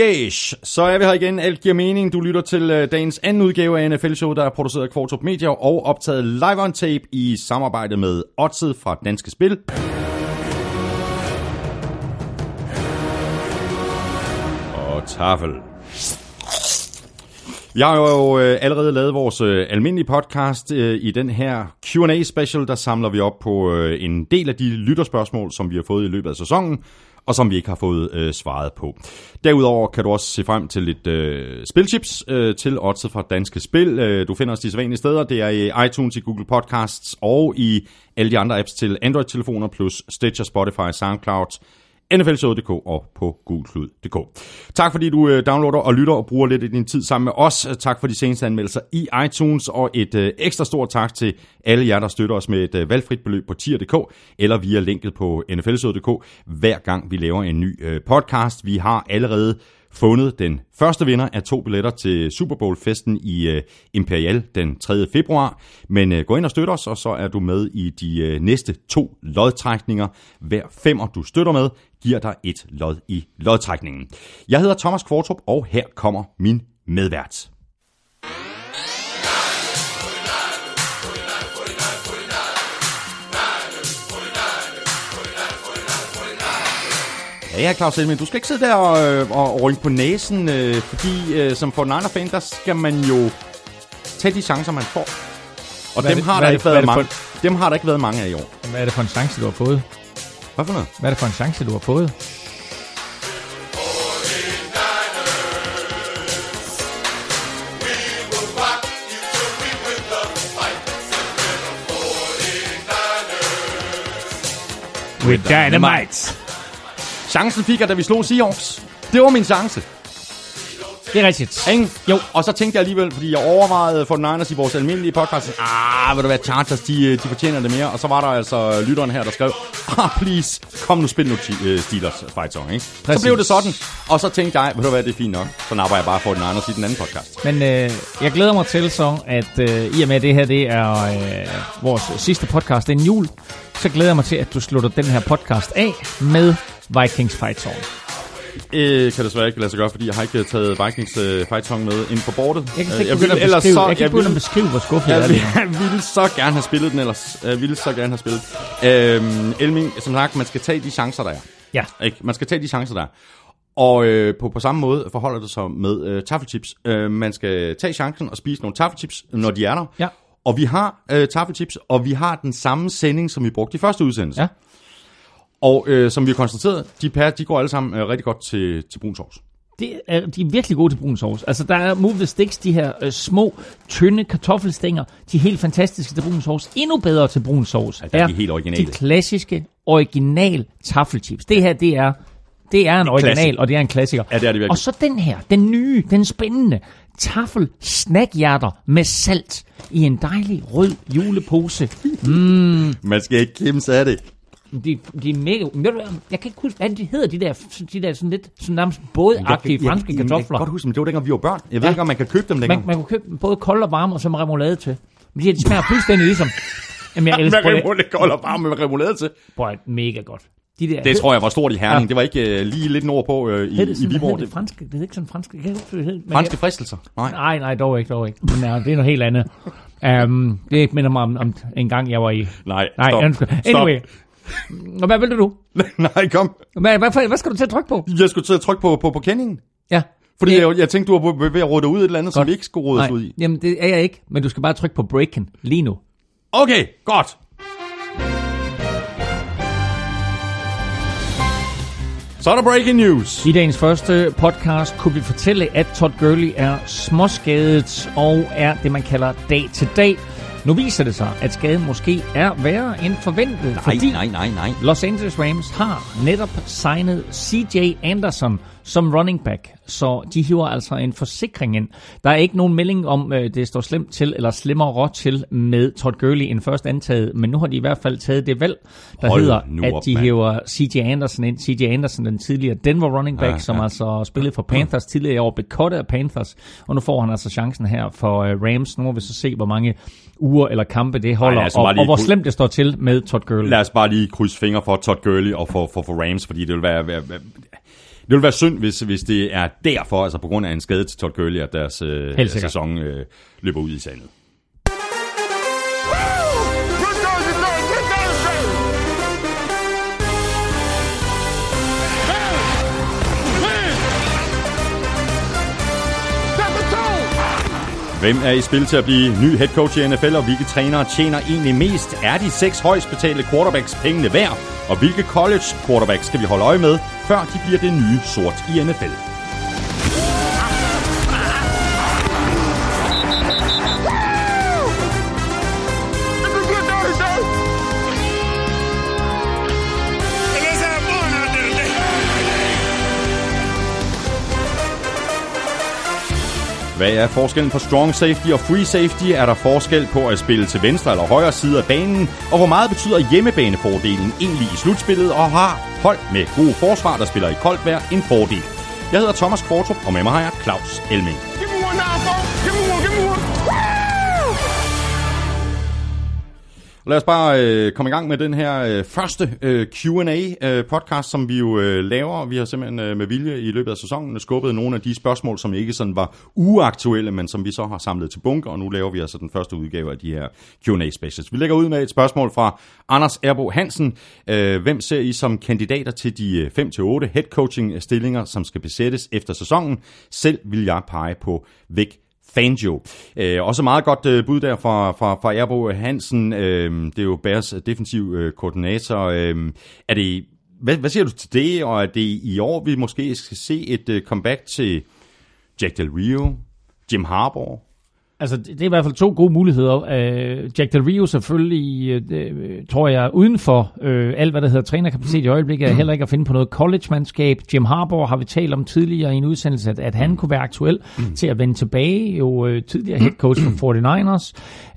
Yes, så er vi her igen. Alt giver mening. Du lytter til øh, dagens anden udgave af NFL Show, der er produceret af Kvartrup Media og optaget live on tape i samarbejde med Odset fra Danske Spil. Og Tafel. Jeg har jo øh, allerede lavet vores øh, almindelige podcast øh, i den her Q&A special, der samler vi op på øh, en del af de lytterspørgsmål, som vi har fået i løbet af sæsonen, og som vi ikke har fået øh, svaret på. Derudover kan du også se frem til lidt øh, spilchips øh, til Odset fra Danske Spil. Øh, du finder os de sædvanlige steder. Det er i iTunes, i Google Podcasts og i alle de andre apps til Android-telefoner, plus Stitcher, Spotify, SoundCloud, nflshowet.dk og på gulklud.dk. Tak fordi du øh, downloader og lytter og bruger lidt af din tid sammen med os. Tak for de seneste anmeldelser i iTunes, og et øh, ekstra stort tak til alle jer, der støtter os med et øh, valgfrit beløb på tier.dk eller via linket på nflshowet.dk, hver gang vi laver en ny podcast. Vi har allerede fundet den første vinder af to billetter til Super Bowl-festen i øh, Imperial den 3. februar. Men øh, gå ind og støt os, og så er du med i de øh, næste to lodtrækninger. Hver femmer, du støtter med, giver dig et lod i lodtrækningen. Jeg hedder Thomas Kvartrup, og her kommer min medvært. Ja, ja, Claus Elming, du skal ikke sidde der og, øh, og, og rynke på næsen, øh, fordi øh, som Fortnite fan der skal man jo tage de chancer, man får. Og Hvad dem det- har, der er ikke det- været det mange, dem har der ikke været mange af i år. Hvad er det for en chance, du har fået? Hvad for noget? Hvad er det for en chance, du har fået? With dynamite. Chancen fik jeg, da vi slog Seahawks. Det var min chance. Det er rigtigt. Ikke? Jo, og så tænkte jeg alligevel, fordi jeg overvejede for Niners i vores almindelige podcast, ah, vil du være Chargers, de, øh, de fortjener det mere. Og så var der altså lytteren her, der skrev, ah, please, kom nu, spil nu uh, Steelers fight song, ikke? Så Præcis. blev det sådan, og så tænkte jeg, ved du hvad, det er fint nok. Så napper jeg bare for Niners i den anden podcast. Men øh, jeg glæder mig til så, at øh, i og med at det her det er øh, vores sidste podcast inden jul, så glæder jeg mig til, at du slutter den her podcast af med Vikings Fight Song. Øh, kan desværre ikke lade sig gøre, fordi jeg har ikke taget Vikings øh, fight song med ind på bordet. Jeg kan Øh, ikke jeg begynde at ellers beskrive, så- jeg kan jeg ville- beskrive, hvor skuffet jeg er Jeg, nu. jeg ville så gerne have spillet den ellers. Jeg ville så gerne have spillet. Øhm, Elming, som sagt, man skal tage de chancer, der er. Ja. Ikke? Man skal tage de chancer, der er. Og øh, på, på samme måde forholder det sig med øh, taffelchips. Øh, man skal tage chancen og spise nogle taffelchips, når de er der. Ja. Og vi har øh, taffelchips, og vi har den samme sending, som vi brugte i første udsendelse. Ja. Og øh, som vi har konstateret, de, pærer, de går alle sammen øh, rigtig godt til, til brun sovs. Det er, de er virkelig gode til brun sovs. Altså, der er Move the Sticks, de her øh, små, tynde kartoffelstænger. De er helt fantastiske til brun sovs. Endnu bedre til brun sovs der er de helt originale. de klassiske, original taffelchips. Det her, det er, det er en original, klassik. og det er en klassiker. Ja, det er det virkelig. Og så den her, den nye, den spændende taffel snackhjerter med salt i en dejlig rød julepose. Man skal ikke kimse af det. De, de er mega... Jeg kan ikke huske, hvad de hedder, de der, de der sådan lidt sådan nærmest bådagtige franske Jeg, jeg, kartofler. kan godt huske, men det var dengang, vi var børn. Jeg ved Ja. ikke, om man kan købe dem længere. Man, man kunne købe dem både kold og varme, og så med remoulade til. Men de, de smager fuldstændig ligesom... Jamen, jeg elsker Med det. remoulade, kold og varme med remoulade til. Prøv mega godt. De der, Det tror jeg var stort i Herning. Ja. Det var ikke uh, lige lidt nordpå uh, i, hed det i Viborg. det franske, det hed ikke sådan franske, jeg huske, hed. Franske fristelser. Nej. jeg, nej, nej, dog ikke, dog ikke. Men ja, det er noget helt andet. Um, det minder mig om, om en gang, jeg var i... Nej, Nej, stop. undskyld. Stop. Og hvad vil du? Nej, kom. Hvad, hvad, hvad skal du til at trykke på? Jeg skulle til at trykke på, på, på kendingen. Ja. Fordi jeg, jeg tænkte, du var ved at råde ud et eller andet, som Godt. vi ikke skulle rådes Nej, ud i. jamen det er jeg ikke, men du skal bare trykke på breaken lige nu. Okay, godt. Så er der breaking news. I dagens første podcast kunne vi fortælle, at Todd Gurley er småskadet og er det, man kalder dag til dag. Nu viser det sig, at skaden måske er værre end forventet, Nej, fordi nej, nej, nej. Los Angeles Rams har netop signet CJ Anderson som running back, så de hiver altså en forsikring ind. Der er ikke nogen melding om, øh, det står slemt til eller slemmere til med Todd Gurley end først antaget, men nu har de i hvert fald taget det valg, der Hold hedder, at op, de mand. hiver CJ Anderson ind. CJ Anderson, den tidligere Denver running back, Ja, som ja. altså spillede for Panthers tidligere i år, blev cuttet af Panthers, og nu får han altså chancen her for øh, Rams. Nu må vi så se, hvor mange uger eller kampe det holder, Ej, altså, og, og hvor slemt det står til med Todd Gurley. Lad os bare lige krydse fingre for Todd Gurley og for, for, for Rams, fordi det vil være... være, være Det vil være synd, hvis, hvis det er derfor, altså på grund af en skade til Todd Gurley, at deres øh, sæson øh, løber ud i sandet. Hvem er i spil til at blive ny head coach i NFL, og hvilke trænere tjener egentlig mest? Er de seks højst betalte quarterbacks pengene værd? Og hvilke college quarterbacks skal vi holde øje med, før de bliver det nye sort i NFL? Hvad er forskellen på strong safety og free safety? Er der forskel på at spille til venstre eller højre side af banen? Og hvor meget betyder hjemmebanefordelen egentlig i slutspillet? Og har hold med gode forsvar, der spiller i koldt vejr, en fordel? Jeg hedder Thomas Kvartrup, og med mig har jeg Claus Elming. Lad os bare øh, komme i gang med den her øh, første øh, Q&A-podcast, øh, som vi jo øh, laver. Vi har simpelthen øh, med vilje i løbet af sæsonen skubbet nogle af de spørgsmål, som ikke sådan var uaktuelle, men som vi så har samlet til bunker, og nu laver vi altså den første udgave af de her Q&A-specials. Vi lægger ud med et spørgsmål fra Anders Erbo Hansen. Øh, hvem ser I som kandidater til de 5-8 øh, head coaching stillinger, som skal besættes efter sæsonen? Selv vil jeg pege på Væk Fangio. Øh, også meget godt øh, bud der fra, fra, fra Erbo Hansen. Øh, det er jo Bærs defensiv øh, koordinator. Øh, er det, hvad, hvad siger du til det, og er det i år, vi måske skal se et øh, comeback til Jack Del Rio, Jim Harbour, Altså, det er i hvert fald to gode muligheder. Uh, Jack Del Rio selvfølgelig, øh, øh, tror jeg, uden for øh, alt, hvad der hedder trænerkapacitet i øjeblikket, er heller ikke at finde på noget college-mandskab. Jim Harbour har vi talt om tidligere i en udsendelse, at, at han kunne være aktuel mm. til at vende tilbage. Jo øh, tidligere head coach for 49ers,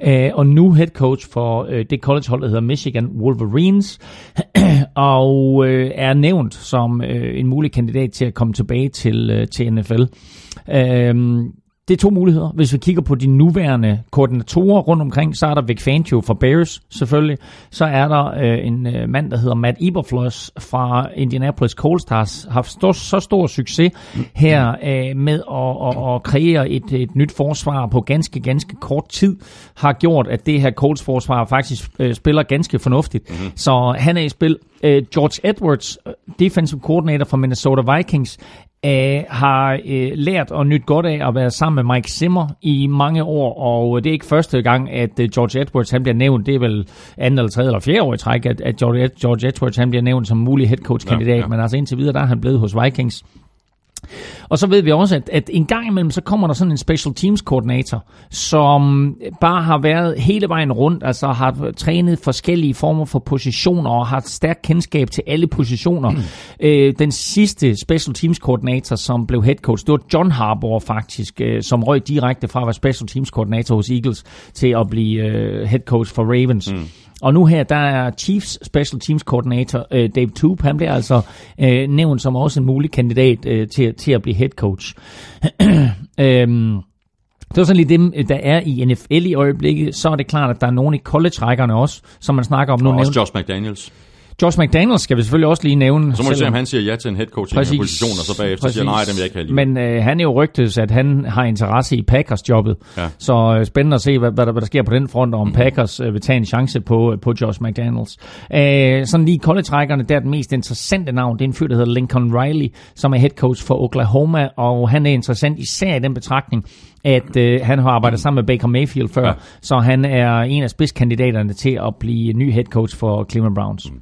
øh, og nu head coach for øh, det college-hold, der hedder Michigan Wolverines, og øh, er nævnt som øh, en mulig kandidat til at komme tilbage til, øh, til NFL. Øh, det er to muligheder. Hvis vi kigger på de nuværende koordinatorer rundt omkring, så er der Vic Fangio fra Bears selvfølgelig. Så er der øh, en øh, mand, der hedder Matt Eberfloss fra Indianapolis Colts, der har haft stor, så stor succes her øh, med at, at, at kreere et, et nyt forsvar på ganske, ganske kort tid. Har gjort, at det her Colts forsvar faktisk øh, spiller ganske fornuftigt. Mm-hmm. Så han er i spil. Øh, George Edwards, øh, defensive coordinator for Minnesota Vikings, øh, har øh, lært og nyt godt af at være sammen med Mike Zimmer i mange år, og det er ikke første gang, at øh, George Edwards han bliver nævnt. Det er vel anden eller tredje eller fjerde år i træk, at, at George, George Edwards han bliver nævnt som mulig head coach kandidat, ja, ja. men altså indtil videre, der er han blevet hos Vikings. Og så ved vi også, at, at en gang imellem, så kommer der sådan en special teams koordinator, som bare har været hele vejen rundt, altså har trænet forskellige former for positioner og har et stærkt kendskab til alle positioner. Mm. Øh, den sidste special teams koordinator, som blev head coach, det var John Harbour faktisk, øh, som røg direkte fra at være special teams koordinator hos Eagles til at blive øh, head coach for Ravens. Mm. Og nu her, der er Chiefs Special Teams Coordinator øh, Dave Toop, han bliver altså øh, nævnt som også en mulig kandidat øh, til, til at blive head coach. øhm, det var sådan lige dem, der er i NFL i øjeblikket. Så er det klart, at der er nogen i college-rækkerne også, som man snakker om nu. Og også Josh McDaniels. Josh McDaniels skal vi selvfølgelig også lige nævne. Så må vi se, om han siger ja til en head coach i den position, og så bagefter præcis. siger nej, den vil jeg ikke have lige. Men øh, han er jo rygtet, at han har interesse i Packers-jobbet. Ja. Så øh, spændende at se, hvad, hvad, der, hvad der sker på den front, og om mm. Packers øh, vil tage en chance på, på Josh McDaniels. Øh, sådan lige college-rækkerne, der er den mest interessante navn, det er en fyr, der hedder Lincoln Riley, som er head coach for Oklahoma, og han er interessant især i den betragtning, at øh, han har arbejdet sammen med Baker Mayfield før, ja. så han er en af spidskandidaterne til at blive ny head coach for Cleveland Browns. Mm.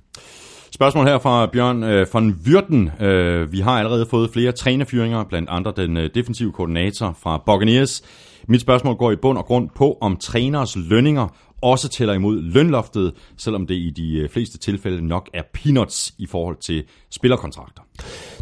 Spørgsmål her fra Bjørn øh, von Vyrten. Øh, vi har allerede fået flere trænerfyringer, blandt andre den øh, defensive koordinator fra Buccaneers. Mit spørgsmål går i bund og grund på, om træners lønninger også tæller imod lønloftet, selvom det i de øh, fleste tilfælde nok er peanuts i forhold til spillerkontrakter.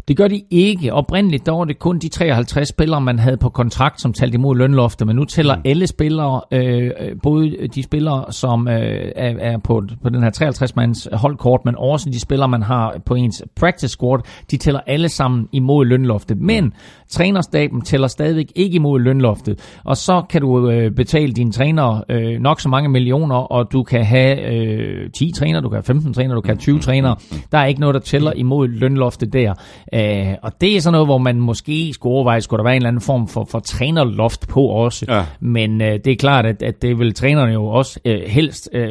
Det gør de ikke. Oprindeligt der var det kun de 53 spillere, man havde på kontrakt, som talte imod lønloftet, men nu tæller mm. alle spillere, øh, både de spillere, som øh, er, er på, på den her 53-mands holdkort, men også de spillere, man har på ens practice squad, de tæller alle sammen imod lønloftet. Men mm. trænerstaben tæller stadigvæk ikke imod lønloftet, og så kan du øh, betale dine træner øh, nok så mange millioner, og du kan have øh, 10 træner, du kan have 15 træner, du kan have 20 mm. trænere. Der er ikke noget, der tæller imod lønloftet der. Øh, og det er sådan noget, hvor man måske skulle overveje, skulle der være en eller anden form for, for trænerloft på også. Ja. Men øh, det er klart, at, at det vil trænerne jo også øh, helst øh,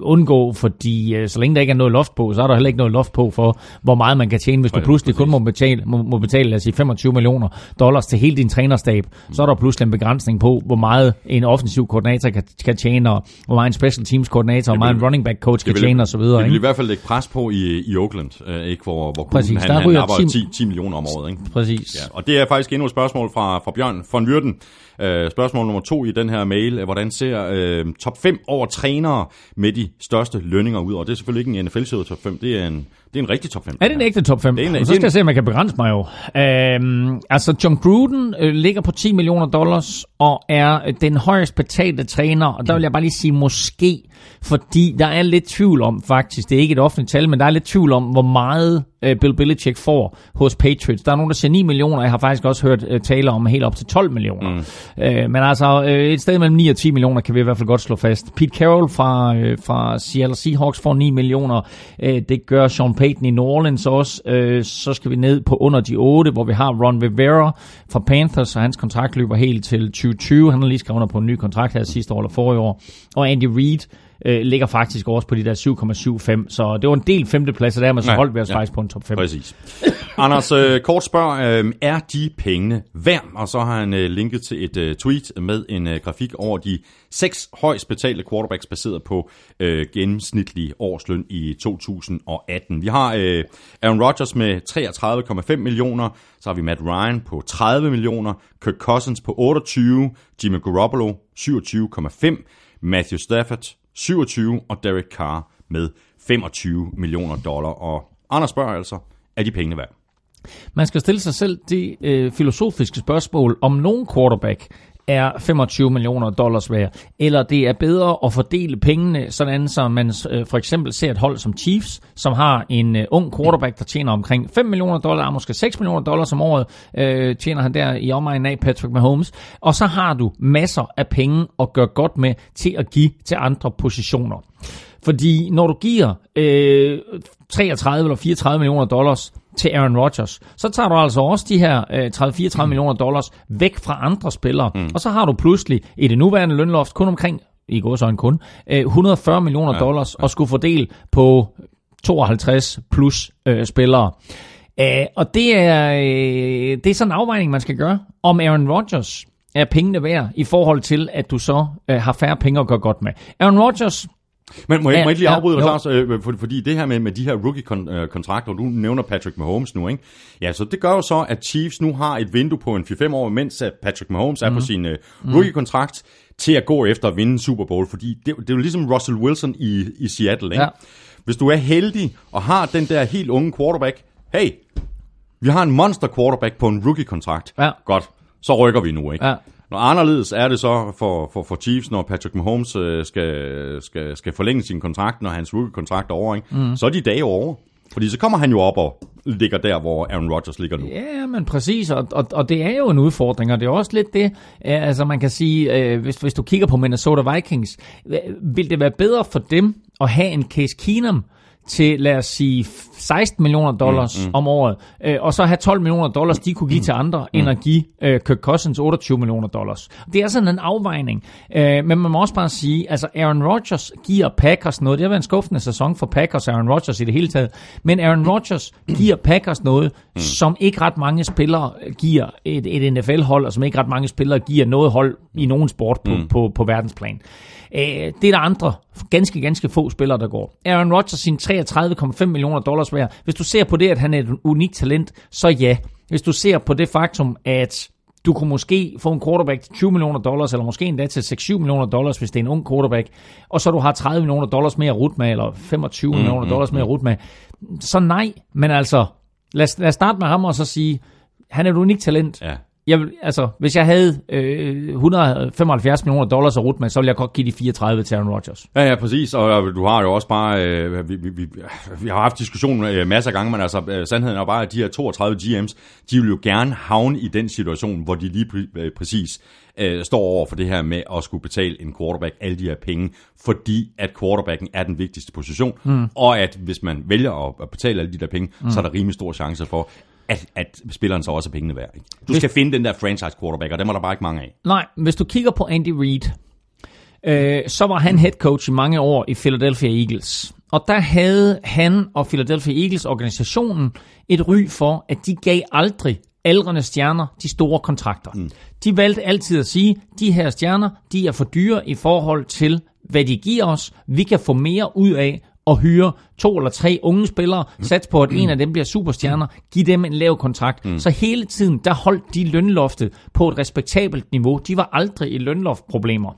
undgå, fordi øh, så længe der ikke er noget loft på, så er der heller ikke noget loft på for, hvor meget man kan tjene. Hvis du pludselig kun må betale, må, må betale lad os sige, 25 millioner dollars til hele din trænerstab, så er der pludselig en begrænsning på, hvor meget en offensiv koordinator kan, kan tjene, og hvor meget en special teams koordinator, hvor meget en running back coach kan vil, tjene osv. Det vil i hvert fald lægge pres på i, i Oakland, øh, ikke, hvor, hvor Præcis, han, han, han 10, 10 millioner om året. Ikke? Præcis. Ja, og det er faktisk endnu et spørgsmål fra, fra Bjørn von Vyrten. Uh, spørgsmål nummer to i den her mail. Hvordan ser uh, top 5 over trænere med de største lønninger ud? Og det er selvfølgelig ikke en NFL-show top 5, det er en, det er en rigtig top 5. Er det en ægte top 5? Det er en, så skal jeg se, om jeg kan begrænse mig jo. Uh, altså, John Gruden uh, ligger på 10 millioner dollars og er den højst betalte træner. Og der vil jeg bare lige sige måske, fordi der er lidt tvivl om faktisk, det er ikke et offentligt tal, men der er lidt tvivl om, hvor meget uh, Bill Belichick får hos Patriots. Der er nogen, der siger 9 millioner, jeg har faktisk også hørt uh, tale om helt op til 12 millioner. Mm. Uh, men altså, uh, et sted mellem 9 og 10 millioner kan vi i hvert fald godt slå fast. Pete Carroll fra, uh, fra Seattle Seahawks får 9 millioner. Uh, det gør Sean Payton i New Orleans også. Uh, så skal vi ned på under de 8, hvor vi har Ron Rivera fra Panthers, og hans kontrakt løber helt til 2020. Han har lige skrevet under på en ny kontrakt her sidste år eller forrige år. Og Andy Reid øh, ligger faktisk også på de der 7,75. Så det var en del femtepladser der, men så holdt vi os ja, faktisk på en top 5. Præcis. Anders øh, kort spørger, øh, er de pengene værd? Og så har han øh, linket til et øh, tweet med en øh, grafik over de seks højst betalte quarterbacks baseret på øh, gennemsnitlig årsløn i 2018. Vi har øh, Aaron Rodgers med 33,5 millioner, så har vi Matt Ryan på 30 millioner, Kirk Cousins på 28, Jimmy Garoppolo 27,5, Matthew Stafford 27 og Derek Carr med 25 millioner dollar. Og Anders spørger altså, er de pengene værd? Man skal stille sig selv det øh, filosofiske spørgsmål, om nogen quarterback er 25 millioner dollars værd, eller det er bedre at fordele pengene, sådan som man øh, for eksempel ser et hold som Chiefs, som har en øh, ung quarterback, der tjener omkring 5 millioner dollars, måske 6 millioner dollars om året, øh, tjener han der i omegnen af Patrick Mahomes, og så har du masser af penge at gøre godt med til at give til andre positioner. Fordi når du giver øh, 33 eller 34 millioner dollars til Aaron Rodgers, så tager du altså også de her øh, 30-34 mm. millioner dollars væk fra andre spillere. Mm. Og så har du pludselig i det nuværende lønloft kun omkring, i går så en kun, øh, 140 millioner ja, dollars ja. og skulle fordele på 52 plus øh, spillere. Uh, og det er, øh, det er sådan en afvejning, man skal gøre, om Aaron Rodgers er pengene værd i forhold til, at du så uh, har færre penge at gøre godt med. Aaron Rodgers men må jeg, må jeg lige afbryde ja, dig, Lars, øh, for, fordi det her med, med de her rookie-kontrakter, du nævner Patrick Mahomes nu, ikke? Ja, så det gør jo så, at Chiefs nu har et vindue på en 4-5 år, mens Patrick Mahomes mm. er på mhm. sin uh, rookie-kontrakt, til at gå efter at vinde Super Bowl, fordi det, det er jo ligesom Russell Wilson i, i Seattle, ikke? Ja. Hvis du er heldig og har den der helt unge quarterback, hey, vi har en monster quarterback på en rookie-kontrakt. Ja. Godt, så rykker vi nu, ikke? Ja. Når anderledes er det så for, for, for Chiefs, når Patrick Mahomes øh, skal, skal, skal forlænge sin kontrakt, når hans rookie-kontrakt er over, ikke? Mm. så er de dage over. Fordi så kommer han jo op og ligger der, hvor Aaron Rodgers ligger nu. Ja, men præcis, og, og, og det er jo en udfordring, og det er også lidt det, altså man kan sige, øh, hvis, hvis du kigger på Minnesota Vikings, vil det være bedre for dem at have en Case Keenum, til, lad os sige, 16 millioner dollars mm, mm. om året, øh, og så have 12 millioner dollars, de kunne give til andre, mm. end at give øh, Kirk Cousins 28 millioner dollars. Det er sådan en afvejning. Øh, men man må også bare sige, altså Aaron Rodgers giver Packers noget. Det har været en skuffende sæson for Packers, Aaron Rodgers i det hele taget. Men Aaron Rodgers giver Packers noget, mm. som ikke ret mange spillere giver et, et NFL-hold, og som ikke ret mange spillere giver noget hold i nogen sport på, mm. på, på, på verdensplan. Øh, det er der andre ganske, ganske få spillere, der går. Aaron Rodgers sin 33,5 millioner dollars værd. Hvis du ser på det, at han er et unikt talent, så ja. Hvis du ser på det faktum, at du kunne måske få en quarterback til 20 millioner dollars, eller måske endda til 6-7 millioner dollars, hvis det er en ung quarterback, og så du har 30 millioner dollars mere at rute med, eller 25 mm, millioner mm, dollars mere at mm. rute med. Så nej, men altså, lad, lad os starte med ham og så sige, han er et unikt talent. Ja jeg altså, hvis jeg havde øh, 175 millioner dollars at rute med, så ville jeg godt give de 34 til Aaron Rodgers. Ja, ja, præcis. Og du har jo også bare... Øh, vi, vi, vi, vi har haft diskussionen øh, masser af gange, men altså, øh, sandheden er bare, at de her 32 GM's, de vil jo gerne havne i den situation, hvor de lige præ- øh, præcis øh, står over for det her med at skulle betale en quarterback alle de her penge, fordi at quarterbacken er den vigtigste position, mm. og at hvis man vælger at betale alle de der penge, mm. så er der rimelig stor chance for, at, at spilleren så også er pengene værd. Ikke? Du skal finde den der franchise quarterback, og dem er der bare ikke mange af. Nej, hvis du kigger på Andy Reid, øh, så var han head coach i mange år i Philadelphia Eagles. Og der havde han og Philadelphia Eagles organisationen et ry for, at de gav aldrig aldrende stjerner de store kontrakter. Mm. De valgte altid at sige, de her stjerner, de er for dyre i forhold til, hvad de giver os. Vi kan få mere ud af at hyre to eller tre unge spillere, mm. sats på, at en af dem bliver superstjerner, give dem en lav kontrakt. Mm. Så hele tiden, der holdt de lønloftet på et respektabelt niveau. De var aldrig i lønloftproblemer.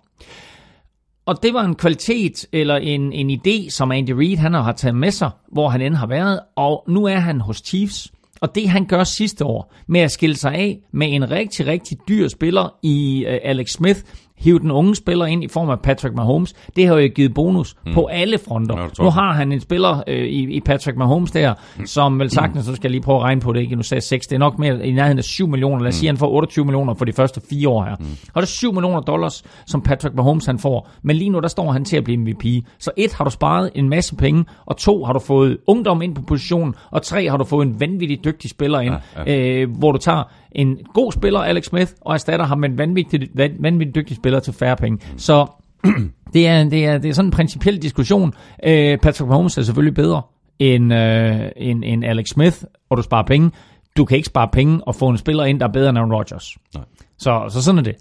Og det var en kvalitet eller en, en idé, som Andy Reid han har taget med sig, hvor han end har været, og nu er han hos Chiefs. Og det han gør sidste år med at skille sig af med en rigtig, rigtig dyr spiller i uh, Alex Smith, hive den unge spiller ind i form af Patrick Mahomes, det har jo givet bonus mm. på alle fronter. Ja, nu har han en spiller øh, i, i Patrick Mahomes der, som vel sagtens, så skal jeg lige prøve at regne på det, ikke? Nu sagde 6, det er nok mere i nærheden af 7 millioner, lad os mm. sige, han får 28 millioner for de første fire år her. Mm. Og det er 7 millioner dollars, som Patrick Mahomes han får, men lige nu der står han til at blive MVP. Så et, har du sparet en masse penge, og to, har du fået ungdom ind på positionen, og tre, har du fået en vanvittig dygtig spiller ind, ja, ja. Øh, hvor du tager en god spiller, Alex Smith, og erstatter ham med en vanvittig, vanvittig dygtig spiller til færre penge. Så det er, det, er, det er sådan en principiel diskussion. Øh, Patrick Mahomes er selvfølgelig bedre end, øh, end, end Alex Smith, og du sparer penge. Du kan ikke spare penge og få en spiller ind, der er bedre end Aaron Rodgers. Nej. Så, så sådan er det.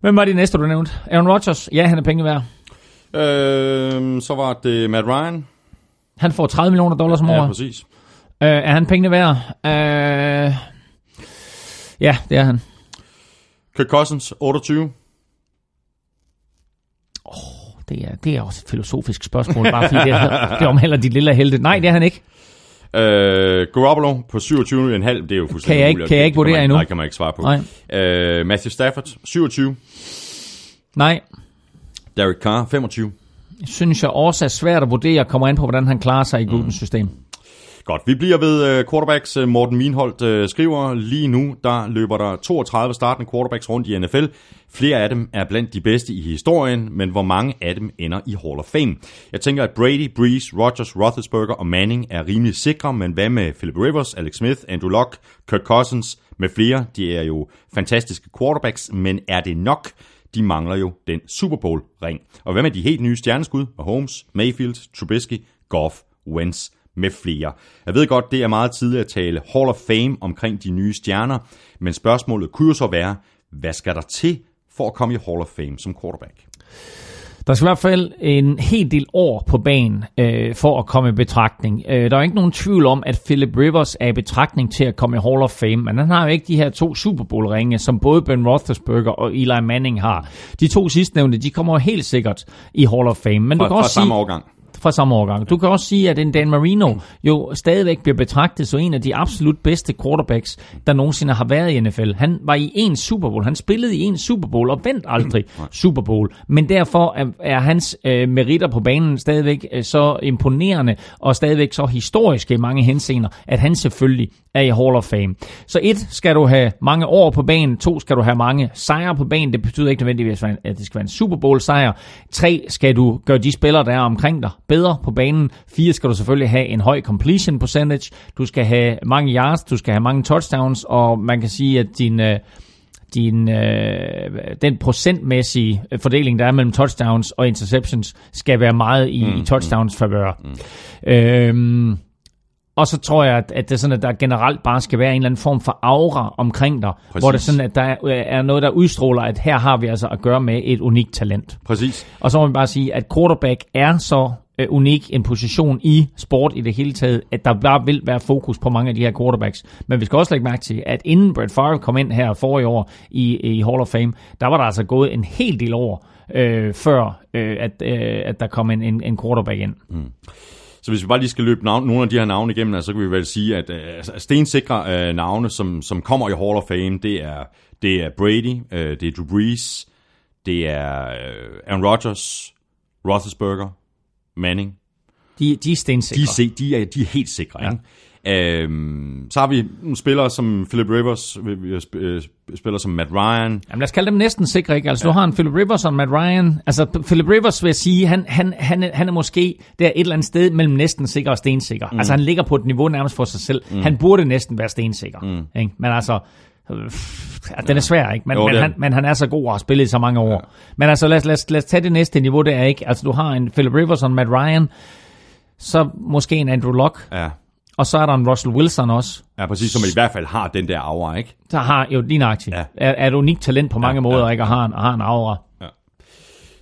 Hvem var det næste, du nævnte? Aaron Rodgers? Ja, han er penge værd. Øh, så var det Matt Ryan. Han får 30 millioner dollars om året. Ja, præcis. Øh, er han pengene værd? Øh, Ja, det er han. Kirk Cousins, 28. Oh, det, er, det er også et filosofisk spørgsmål, bare fordi det, det omhandler de lille helte. Nej, det er han ikke. Uh, Garoppolo på 27,5, det er jo fuldstændig kan jeg ikke, Kan jeg ikke vurdere endnu? Nej, kan man ikke svare på. Nej. Uh, Matthew Stafford, 27. Nej. Derek Carr, 25. Synes jeg også er svært at vurdere, kommer an på, hvordan han klarer sig i Grudens mm. Godt, vi bliver ved øh, quarterbacks. Øh, Morten Minholdt øh, skriver, lige nu der løber der 32 startende quarterbacks rundt i NFL. Flere af dem er blandt de bedste i historien, men hvor mange af dem ender i Hall of Fame? Jeg tænker, at Brady, Breeze, Rodgers, Roethlisberger og Manning er rimelig sikre, men hvad med Philip Rivers, Alex Smith, Andrew Luck, Kirk Cousins med flere? De er jo fantastiske quarterbacks, men er det nok? De mangler jo den Super Bowl-ring. Og hvad med de helt nye stjerneskud? Mahomes, Mayfield, Trubisky, Goff, Wentz med flere. Jeg ved godt, det er meget tidligt at tale Hall of Fame omkring de nye stjerner, men spørgsmålet kunne jo så være, hvad skal der til for at komme i Hall of Fame som quarterback? Der skal i hvert fald en hel del år på banen øh, for at komme i betragtning. Øh, der er ikke nogen tvivl om, at Philip Rivers er i betragtning til at komme i Hall of Fame, men han har jo ikke de her to Super Bowl-ringe, som både Ben Roethlisberger og Eli Manning har. De to sidstnævnte, de kommer helt sikkert i Hall of Fame. Men fra, du kan også fra samme sige, årgang fra samme årgang. Du kan også sige, at en Dan Marino jo stadigvæk bliver betragtet som en af de absolut bedste quarterbacks, der nogensinde har været i NFL. Han var i en Super Bowl. Han spillede i en Super Bowl og vandt aldrig Super Bowl. Men derfor er, er hans øh, meritter på banen stadigvæk øh, så imponerende og stadigvæk så historiske i mange henseender, at han selvfølgelig er i Hall of Fame. Så et, skal du have mange år på banen. To, skal du have mange sejre på banen. Det betyder ikke nødvendigvis, at det skal være en Super Bowl sejr. Tre, skal du gøre de spillere, der er omkring dig, bedre på banen. Fire, skal du selvfølgelig have en høj completion percentage. Du skal have mange yards, du skal have mange touchdowns, og man kan sige, at din... Øh, din, øh, den procentmæssige fordeling, der er mellem touchdowns og interceptions, skal være meget i, mm, i touchdowns favør. Mm. Øhm, og så tror jeg, at, at det er sådan, at der generelt bare skal være en eller anden form for aura omkring dig, Præcis. hvor det er sådan, at der er noget, der udstråler, at her har vi altså at gøre med et unikt talent. Præcis. Og så må man bare sige, at quarterback er så øh, unik en position i sport i det hele taget, at der bare vil være fokus på mange af de her quarterbacks. Men vi skal også lægge mærke til, at inden Brett Favre kom ind her for i år i, i Hall of Fame, der var der altså gået en hel del år, øh, før øh, at, øh, at der kom en, en, en quarterback ind. Mm. Så hvis vi bare lige skal løbe navn, nogle af de her navne igennem, så kan vi vel sige, at øh, altså, altså, stensikre øh, navne, som, som kommer i Hall of Fame, det er, det er Brady, øh, det er Drew Brees, det er øh, Aaron Rodgers, Roethlisberger, Manning. De, de er stensikre. De, de, er, de er helt sikre. Ja. Ikke? Øhm, så har vi nogle spillere som Philip Rivers, øh, spiller som Matt Ryan. Jamen lad os kalde dem næsten sikre, ikke? Altså ja. du har en Philip Rivers og Matt Ryan. Altså Philip Rivers vil jeg sige, han, han, han, er, han er måske der et eller andet sted mellem næsten sikker og stensikker. Mm. Altså han ligger på et niveau nærmest for sig selv. Mm. Han burde næsten være stensikker. Mm. Ikke? Men altså, den er svær, ikke? Men, Jo, men, han, men han er så god og har spillet i så mange år. Ja. Men altså lad os, lad, lad os tage det næste niveau, der ikke? Altså du har en Philip Rivers og en Matt Ryan, så måske en Andrew Luck, Ja. og så er der en Russell Wilson også, ja, præcis, som i hvert fald har den der aura, ikke? der har jo lige nøjagtigt, Ja. ja. er, er et unikt talent på mange Ja, måder, ja, ikke? Og har en, og har en aura.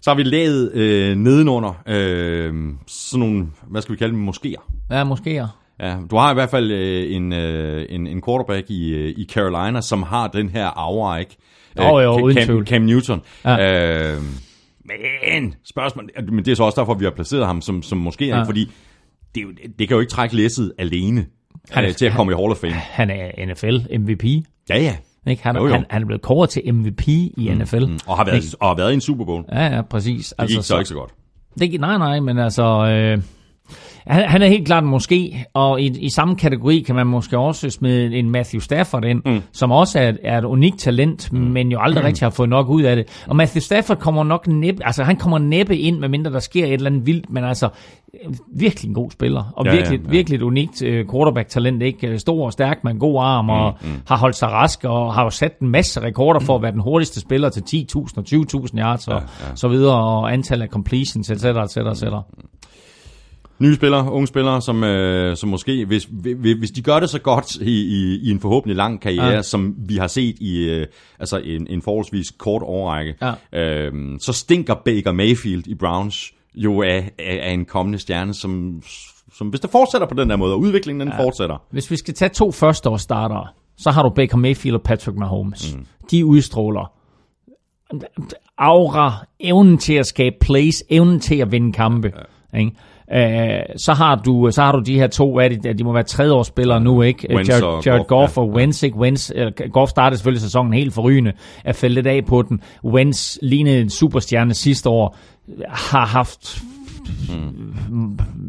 Så har vi lavet øh, nedenunder øh, sådan nogle, hvad skal vi kalde dem, moskéer. Ja, måske. Ja, du har i hvert fald øh, en, øh, en, en quarterback i, øh, i Carolina, som har den her aura, ikke? Jo, jo, Cam, uden Cam, tvivl. Cam Newton. Ja. Øh, men spørgsmål, men det er så også derfor, vi har placeret ham som, som måske, ja. Fordi det, jo, det kan jo ikke trække læsset alene Han er- øh, til at komme i Hall of Fame. Han er NFL MVP. Ja, ja. Ikke? Han, Jo, jo. han, han er blevet kåret til MVP i NFL. Mm, og, har været, og har været i en Super Bowl. Ja, ja, præcis. Det gik så ikke så godt. Det, gik- nej, nej, men altså... Øh, han, han er helt klart måske, og i, i samme kategori kan man måske også smide en Matthew Stafford ind, mm. som også er, et- er et unikt talent, mm. men jo aldrig rigtig har fået nok ud af det. Og Matthew Stafford kommer nok næppe, altså han kommer næppe ind, medmindre der sker et eller andet vildt, men altså øh, virkelig en god spiller, og Ja, ja, ja, virkelig, ja. virkelig et unikt øh, quarterback-talent, ikke? Øh, Stor og stærk med en god arm, og mm, mm. har holdt sig rask, og har jo sat en masse rekorder for at være den hurtigste spiller til 10.000 og 20.000 yards, og Ja, ja. så videre, og antal af completions, etc., etc., etc. Nye spillere, unge spillere, som, øh, som måske, hvis, hvis de gør det så godt i, i, i en forhåbentlig lang karriere. Ja. som vi har set i øh, altså en, en forholdsvis kort årrække, Ja. øh, så stinker Baker Mayfield i Browns jo af, af, af en kommende stjerne, som, som hvis det fortsætter på den der måde, og udviklingen den ja. fortsætter. Hvis vi skal tage to førsteårsstartere, så har du Baker Mayfield og Patrick Mahomes. Mm. De udstråler aura, evnen til at skabe plays, evnen til at vinde kampe. Ja. Ikke? Øh, så har du så har du de her to, hvad det, de må være tredjeårsspillere nu, ikke? Wentz Jared, og Jared Goff, ja. og Wentz, ikke? Wentz, øh, Goff startede selvfølgelig sæsonen helt forrygende, er faldet lidt af på den. Wentz lignede en superstjerne sidste år, har haft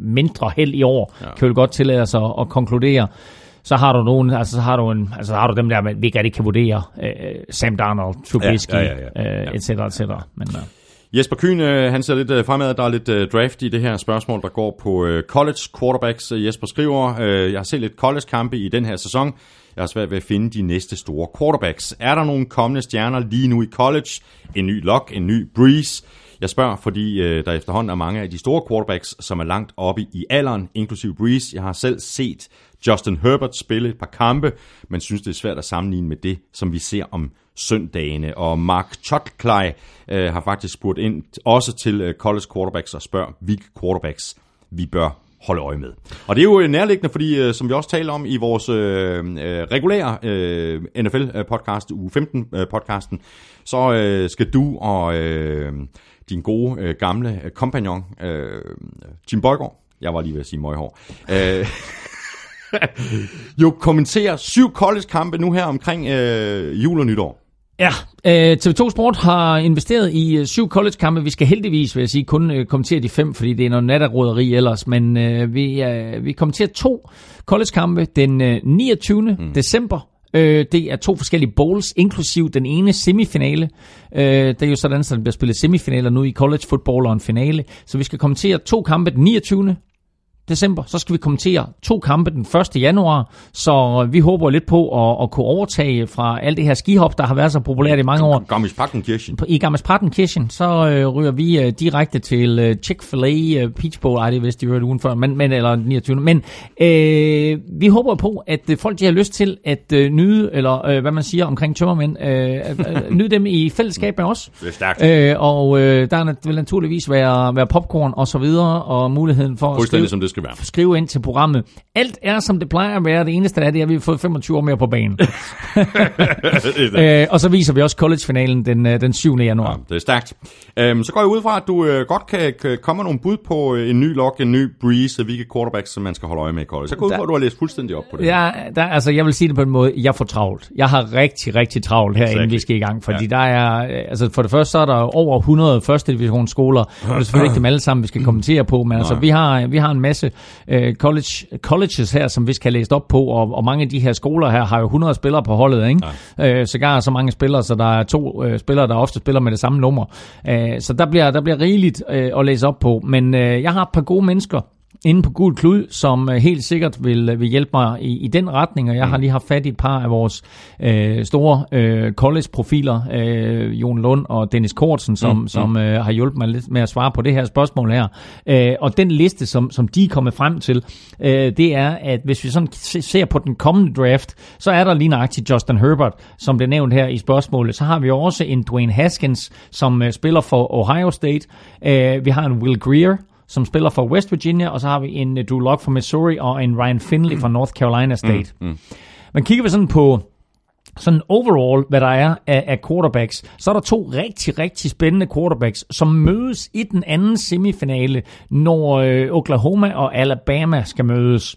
mindre held i år, ja. kan vi godt tillade os at, at konkludere. Så har du nogen, altså så har du en, altså så har du dem der, vi ikke rigtig kan vurdere, øh, Sam Darnold, Trubisky, Ja, ja, ja, ja. øh, et cetera, et cetera. Men, øh, Jesper Kyn, øh, han ser lidt øh, fremad. Der er lidt øh, draft i det her spørgsmål, der går på college quarterbacks. Jesper skriver, jeg har set lidt college-kampe i den her sæson. Jeg har svært ved at finde de næste store quarterbacks. Er der nogle kommende stjerner lige nu i college? En ny Lock, en ny Breeze? Jeg spørger, fordi øh, der efterhånden er mange af de store quarterbacks, som er langt oppe i alderen, inklusive Breeze. Jeg har selv set Justin Herbert spille et par kampe, men synes, det er svært at sammenligne med det, som vi ser om søndagene. Og Mark Chotklej øh, har faktisk spurgt ind også til øh, college quarterbacks og spørger, hvilke quarterbacks vi bør holde øje med. Og det er jo øh, nærliggende, fordi øh, som vi også taler om i vores øh, øh regulære øh, NFL-podcast, øh, uge 15-podcasten, så øh, skal du og øh, din gode øh, gamle kompagnon, øh, Jim Bøjgaard, jeg var lige ved at sige møghår, øh, jo kommentere syv college-kampe nu her omkring øh, jul og nytår. Ja, øh, TV2 Sport har investeret i øh, syv college-kampe. Vi skal heldigvis, vil jeg sige, kun øh, kommentere de fem, fordi det er noget natteroderi ellers. Men øh, vi, øh, vi kommenterer to college-kampe den øh, 29. Mm. december. Øh, det er to forskellige bowls, inklusiv den ene semifinale. Øh, det er jo sådan, at der bliver spillet semifinaler nu i college football og en finale. Så vi skal kommentere to kampe den 29 december, så skal vi kommentere to kampe den 1. januar, så vi håber lidt på at, at kunne overtage fra alt det her skihop, der har været så populært i mange år. Garmisch-Partenkirchen. I Gammes Partenkirchen, så øh, ryger vi øh, direkte til øh, Chick-fil-A øh, Peach Bowl, ej det vidste de jo ugen før, men, men, eller 29. Men øh, vi håber på, at øh, folk de har lyst til at øh, nyde, eller øh, hvad man siger omkring tømmermænd, øh, øh, nyde dem i fællesskab med os. Det er stærkt. Øh, og øh, der vil naturligvis være, være popcorn og så videre, og muligheden for at skrive, som det skal være. skrive ind til programmet. Alt er, som det plejer at være. Det eneste er, det er, at vi har fået 25 år mere på banen. øh, og så viser vi også college-finalen den, øh, den 7. januar. Det er stærkt. Øhm, så går jeg ud fra, at du øh, godt kan, kan komme med nogle bud på øh, en ny lock, en ny breeze, hvilke quarterbacks, som man skal holde øje med i college. Så går jeg ud fra, at du har læst fuldstændig op på det. Ja, der, altså, jeg vil sige det på en måde, jeg får travlt. Jeg har rigtig, rigtig travlt her, Exactly. inden vi skal i gang. Fordi ja. der er, øh, altså for det første, så er der over 100 første divisionsskoler, og det er selvfølgelig ikke dem alle sammen, vi skal kommentere på, men altså, vi har, vi har en masse masse øh, college, colleges her, som vi skal læse op på, og, og mange af de her skoler her har jo 100 spillere på holdet, ikke? Ja. Øh, sågar så mange spillere, så der er to øh, spillere, der ofte spiller med det samme nummer. Øh, så der bliver, der bliver rigeligt øh, at læse op på. Men øh, jeg har et par gode mennesker, inde på Gul Klud, som øh, helt sikkert vil, øh, vil hjælpe mig i, i den retning, og jeg har mm. lige haft fat i et par af vores øh, store øh, college-profiler, øh, Jon Lund og Dennis Kortsen, som, mm. som øh, har hjulpet mig lidt med at svare på det her spørgsmål her. Øh, og den liste, som, som de er kommet frem til, øh, det er, at hvis vi sådan ser på den kommende draft, så er der lige nøjagtigt Justin Herbert, som blev nævnt her i spørgsmålet. Så har vi også en Dwayne Haskins, som øh, spiller for Ohio State. Øh, vi har en Will Greer, som spiller for West Virginia, og så har vi en uh, Drew Lock fra Missouri og en Ryan Finley fra North Carolina State. Mm, mm. Men kigger vi sådan på sådan overall, hvad der er af, af quarterbacks, så er der to rigtig, rigtig spændende quarterbacks, som mødes i den anden semifinale, når øh, Oklahoma og Alabama skal mødes.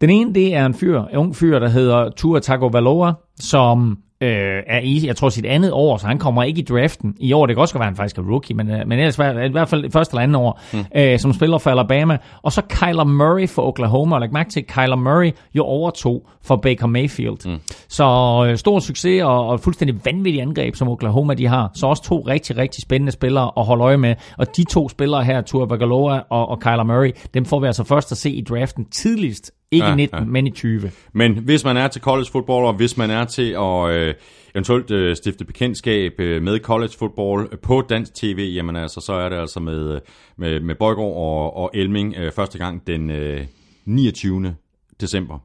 Den ene, det er en fyr, en ung fyr, der hedder Tua Tagovailoa, som øh, er i, jeg tror, sit andet år, så han kommer ikke i draften. I år, det kan også være, at han faktisk er rookie, men, øh, men ellers i hvert fald første eller andet år, mm. øh, som spiller for Alabama. Og så Kyler Murray for Oklahoma, og læg mærke til, at Kyler Murray jo overtog for Baker Mayfield. Mm. Så øh, stor succes og, og fuldstændig vanvittig angreb, som Oklahoma de har. Så også to rigtig, rigtig spændende spillere at holde øje med. Og de to spillere her, Tua Bagaloa og, og Kyler Murray, dem får vi altså først at se i draften tidligst ikke ja, i 19, ja. men i 20. Men hvis man er til college football, og hvis man er til at øh, eventuelt øh, stifte bekendtskab øh, med college football på dansk tv, jamen altså, så er det altså med, øh, med, med Bøjgaard og, og Elming øh, første gang den øh, 29. december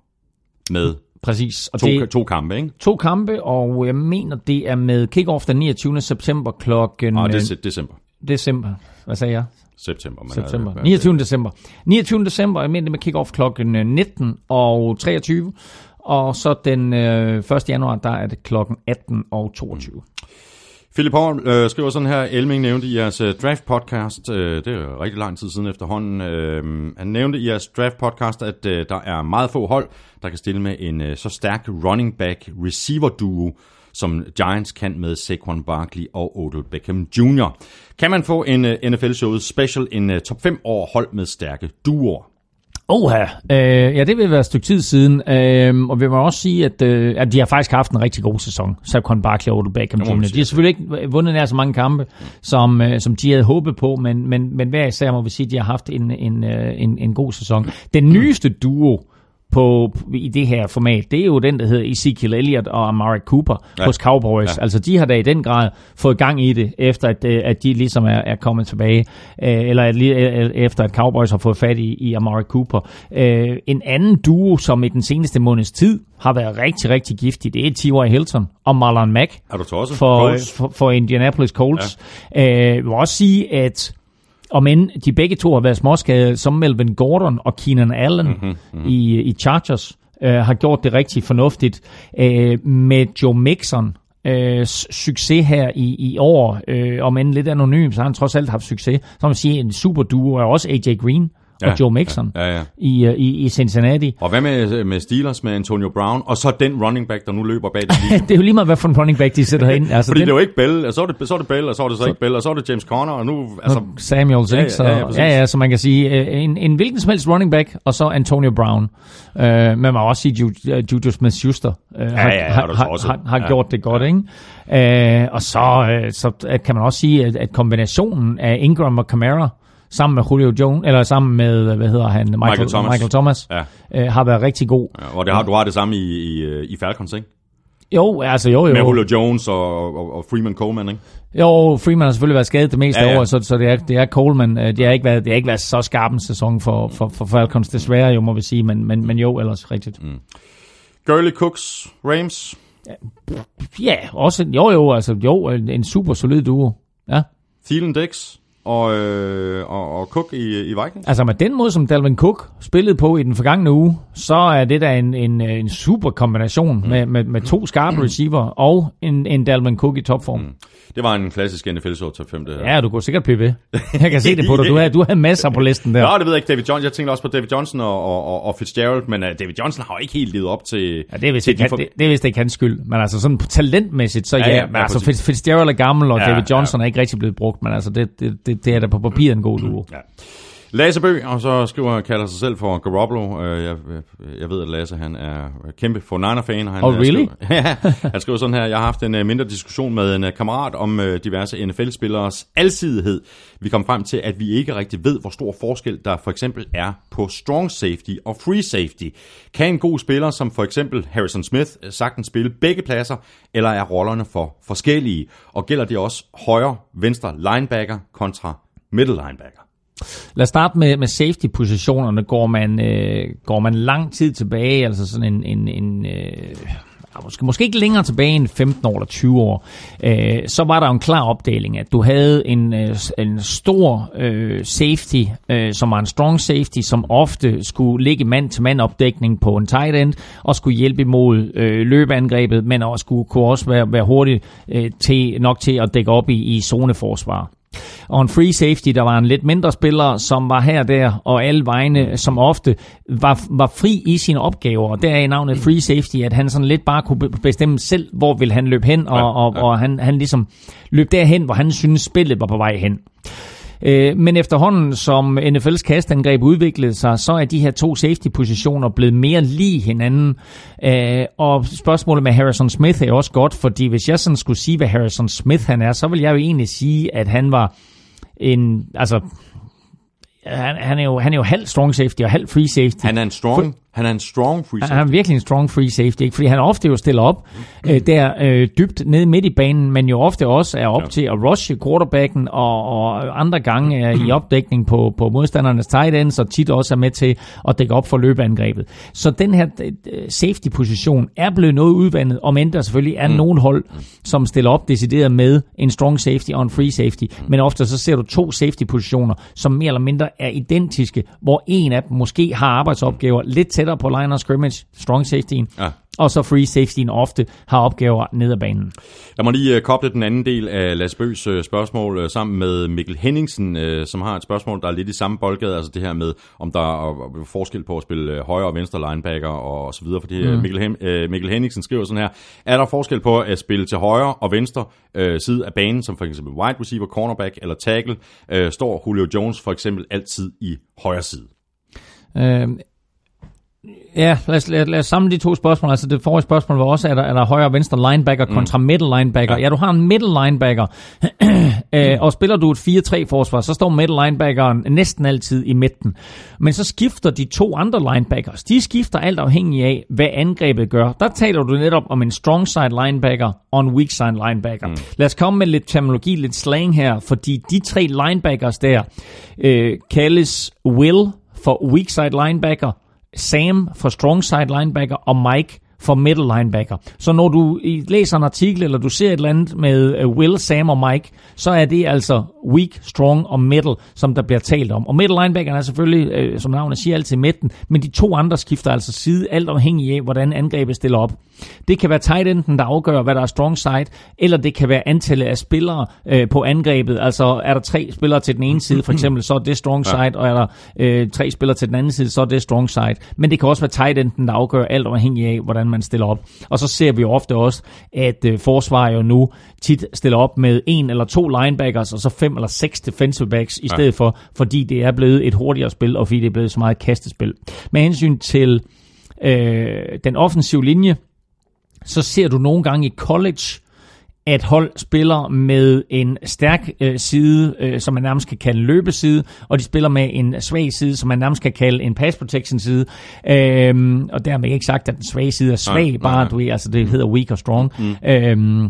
med Præcis. Og to, det, to kampe, ikke? To kampe, og jeg mener, det er med kick-off den 29. september klokken... Ah, det er december. December. Hvad sagde jeg? September. Men September. Er, 29. december. 29. december er med kick-off klokken 19 øh, og 23. Og så den øh, 1. januar, der er det klokken 18 og 22. Mm. Philip Holm øh, skriver sådan her, Elming nævnte i jeres uh, draft podcast, øh, det er jo rigtig lang tid siden efterhånden, øh, han nævnte i jeres draft podcast, at øh, der er meget få hold, der kan stille med en øh, så stærk running back receiver duo, som Giants kan med Saquon Barkley og Odell Beckham Jr. Kan man få en øh, NFL-showet special, en uh, top 5 år hold med stærke duoer? Oha, øh, ja det vil være et stykke tid siden, øh, og vi må også sige, at, øh, at de har faktisk haft en rigtig god sæson, Saquon Barkley og Odell Beckham Jr. De har selvfølgelig ikke vundet nær så mange kampe, som, øh, som de havde håbet på, men, men, men hver især må vi sige, at de har haft en, en, øh, en, en god sæson. Den nyeste duo, på, i det her format, det er jo den, der hedder Ezekiel Elliott og Amari Cooper ja. hos Cowboys. Ja. Altså de har da i den grad fået gang i det, efter at, øh, at de ligesom er, er kommet tilbage, øh, eller at, øh, efter at Cowboys har fået fat i, i Amari Cooper. En anden duo, som i den seneste måneds tid har været rigtig, rigtig giftig, det er T.Y. Hilton og Marlon Mack er du for, for, for Indianapolis Colts. Ja. Jeg vil også sige, at og men de begge to har været småskade, som Melvin Gordon og Keenan Allen mm-hmm, mm-hmm. I, i Chargers øh, har gjort det rigtig fornuftigt. Øh, med Joe Mixon, øh, succes her i, i år, øh, om end lidt anonym, så har han trods alt haft succes. Så man sige, en super duo er også AJ Green, ja, og Joe Mixon ja, ja, ja. I, uh, i, i Cincinnati. Og hvad med, med Steelers med Antonio Brown, og så den running back, der nu løber bag det Det er jo lige meget, hvad for en running back de sætter ind. Altså, Fordi den... det er jo ikke Bell, og så er det, så er det Bell, og så er det så, så ikke Bell, og så er det James Conner, og nu... Altså, Samuels, ja, ikke? Så, ja, ja, ja, ja, så man kan sige, øh, en, en hvilken som helst running back, og så Antonio Brown. Uh, men man må også sige, Juju, Smith-Schuster uh, ja, ja, ja, har, har, har, har ja, gjort det godt, ja. ikke? Uh, og så, uh, så kan man også sige, at, at kombinationen af Ingram og Kamara, sammen med Julio Jones, eller sammen med, hvad hedder han, Michael, Michael Thomas, Michael Thomas ja. øh, har været rigtig god. Ja, og det har, du har det samme i, i, øh, i Falcons, ikke? Jo, altså jo, jo. Med Julio Jones og, og, og Freeman Coleman, ikke? Jo, Freeman har selvfølgelig været skadet det meste ja, ja. år, så, så det, er, det er Coleman. Øh, det har ikke været, det har ikke været så skarp en sæson for, for, for Falcons, desværre jo, må vi sige, men, men, men jo, ellers rigtigt. Mm. Gurley Cooks, Rams? Ja, også, jo jo, altså jo, en super solid duo. Ja. Thielen Dix? Og, øh, og, og Cook i, i Vikings. Altså med den måde, som Dalvin Cook spillede på i den forgangne uge, så er det da en, en, en super kombination mm. med, med, med to skarpe mm. receiver og en, en Dalvin Cook i topform. Mm. Det var en klassisk NFL show top 5. Det her. Ja, du kunne sikkert blive ved. Jeg kan se det på dig. Du har, du har masser på listen der. Ja, det ved jeg ikke. David Johnson. Jeg tænkte også på David Johnson og, og, og Fitzgerald, men uh, David Johnson har jo ikke helt levet op til... Ja, det er vist, ikke, for... det, det er vist ikke hans skyld. Men altså sådan talentmæssigt, så ja. ja, ja men altså Fitzgerald er gammel, og ja, David Johnson ja. er ikke rigtig blevet brugt, men altså det, det, det, det er da på papiret en god duo. Ja. Lasse Bø, og så skriver kalder sig selv for Garoppolo. Øh, jeg, jeg ved, at Lasse han er kæmpe for fan Han, oh, really? Skriver, han skriver sådan her, jeg har haft en øh, mindre diskussion med en øh, kammerat om diverse NFL-spilleres alsidighed. Vi kom frem til, at vi ikke rigtig ved, hvor stor forskel der for eksempel er på strong safety og free safety. Kan en god spiller, som for eksempel Harrison Smith, sagtens spille begge pladser, eller er rollerne for forskellige? Og gælder det også højre, venstre linebacker kontra middle linebacker? Lad os starte med, med safety-positionerne. Går man, øh, går man lang tid tilbage, altså sådan en, en, en øh, ah, måske, måske ikke længere tilbage end 15 år eller 20 år, øh, så var der en klar opdeling, at du havde en, øh, en stor øh, safety, øh, som var en strong safety, som ofte skulle ligge mand-til-mand opdækning på en tight end, og skulle hjælpe imod øh, løbeangrebet, men også skulle kunne også være, være hurtig øh, til, nok til at dække op i, i zoneforsvar og en free safety, der var en lidt mindre spiller, som var her der, og alle vegne, som ofte var, var fri i sine opgaver, og der er i navnet free safety, at han sådan lidt bare kunne bestemme selv, hvor vil han løbe hen, og, ja, ja. og, og han, han ligesom løb derhen, hvor han synes spillet var på vej hen. Øh, men efterhånden, som NFL's kastangreb udviklede sig, så er de her to safety-positioner blevet mere lige hinanden. Øh, og spørgsmålet med Harrison Smith er også godt, fordi hvis jeg sådan skulle sige, hvad Harrison Smith han er, så vil jeg jo egentlig sige, at han var en, altså han, han, er jo, han er jo halv strong safety og halv free safety. Han er en strong han er en strong free safety. Han er virkelig en strong free safety, ikke? fordi han ofte jo stiller op øh, der øh, dybt ned midt i banen, men jo ofte også er op ja. til at rushe quarterbacken, og, og andre gange er i opdækning på, på modstandernes tight ends, og tit også er med til at dække op for løbeangrebet. Så den her safety-position er blevet noget udvandet, om end der selvfølgelig er mm. nogen hold, som stiller op decideret med en strong safety og en free safety, mm. men ofte så ser du to safety-positioner, som mere eller mindre er identiske, hvor en af dem måske har arbejdsopgaver lidt til tættere på line of scrimmage, strong safety, ja. og så free safety ofte har opgaver ned ad banen. Jeg må lige uh, koble den anden del af Las Bøs uh, spørgsmål uh, sammen med Mikkel Henningsen, som har et spørgsmål, der er lidt i samme boldgade, altså det her med, om der er forskel på at spille højre og venstre linebacker og, så videre, fordi mm. Mikkel, Hen- Mikkel Henningsen skriver sådan her, er der forskel på at spille til højre og venstre side af banen, som for eksempel wide receiver, cornerback eller tackle, står Julio Jones for eksempel altid i højre side? Uh, Ja, lad os, lad, lad os samle de to spørgsmål. Altså det forrige spørgsmål var også, er der, er der højre og venstre linebacker mm. kontra middle linebacker? Ja. ja, du har en middle linebacker, øh, og spiller du et 4-3 forsvar, så står middle linebackeren næsten altid i midten. Men så skifter de to andre linebackers. De skifter alt afhængig af, hvad angrebet gør. Der taler du netop om en strong side linebacker og en weak side linebacker. Mm. Lad os komme med lidt terminologi, lidt slang her, fordi de tre linebackers der øh, kaldes Will for weak side linebacker, Sam for Strongside linebacker og Mike for middle linebacker. Så når du læser en artikel, eller du ser et eller andet med øh, Will, Sam og Mike, så er det altså weak, strong og middle, som der bliver talt om. Og middle linebacker er selvfølgelig, øh, som navnet siger, altid midten, men de to andre skifter altså side, alt afhængig af, hvordan angrebet stiller op. Det kan være tight enden, der afgør, hvad der er strong side, eller det kan være antallet af spillere øh, på angrebet. Altså er der tre spillere til den ene side, for eksempel, så er det strong side, og er der øh, tre spillere til den anden side, så er det strong side. Men det kan også være tight enden, der afgør alt afhængig af, hvordan man stiller op. Og så ser vi ofte også, at øh, forsvar jo nu tit stiller op med en eller to linebackers, og så fem eller seks defensive backs i stedet ja. for, fordi det er blevet et hurtigere spil, og fordi det er blevet så meget kastespil. Med hensyn til øh, den offensive linje, så ser du nogle gange i college, at hold spiller med en stærk øh, side, øh, som man nærmest kan kalde løbeside, og de spiller med en svag side, som man nærmest kan kalde en pass protection side. Øhm, og dermed ikke sagt, at den svage side er svag, ja, bare ja. du altså det hedder weak og strong. Mm. Øhm,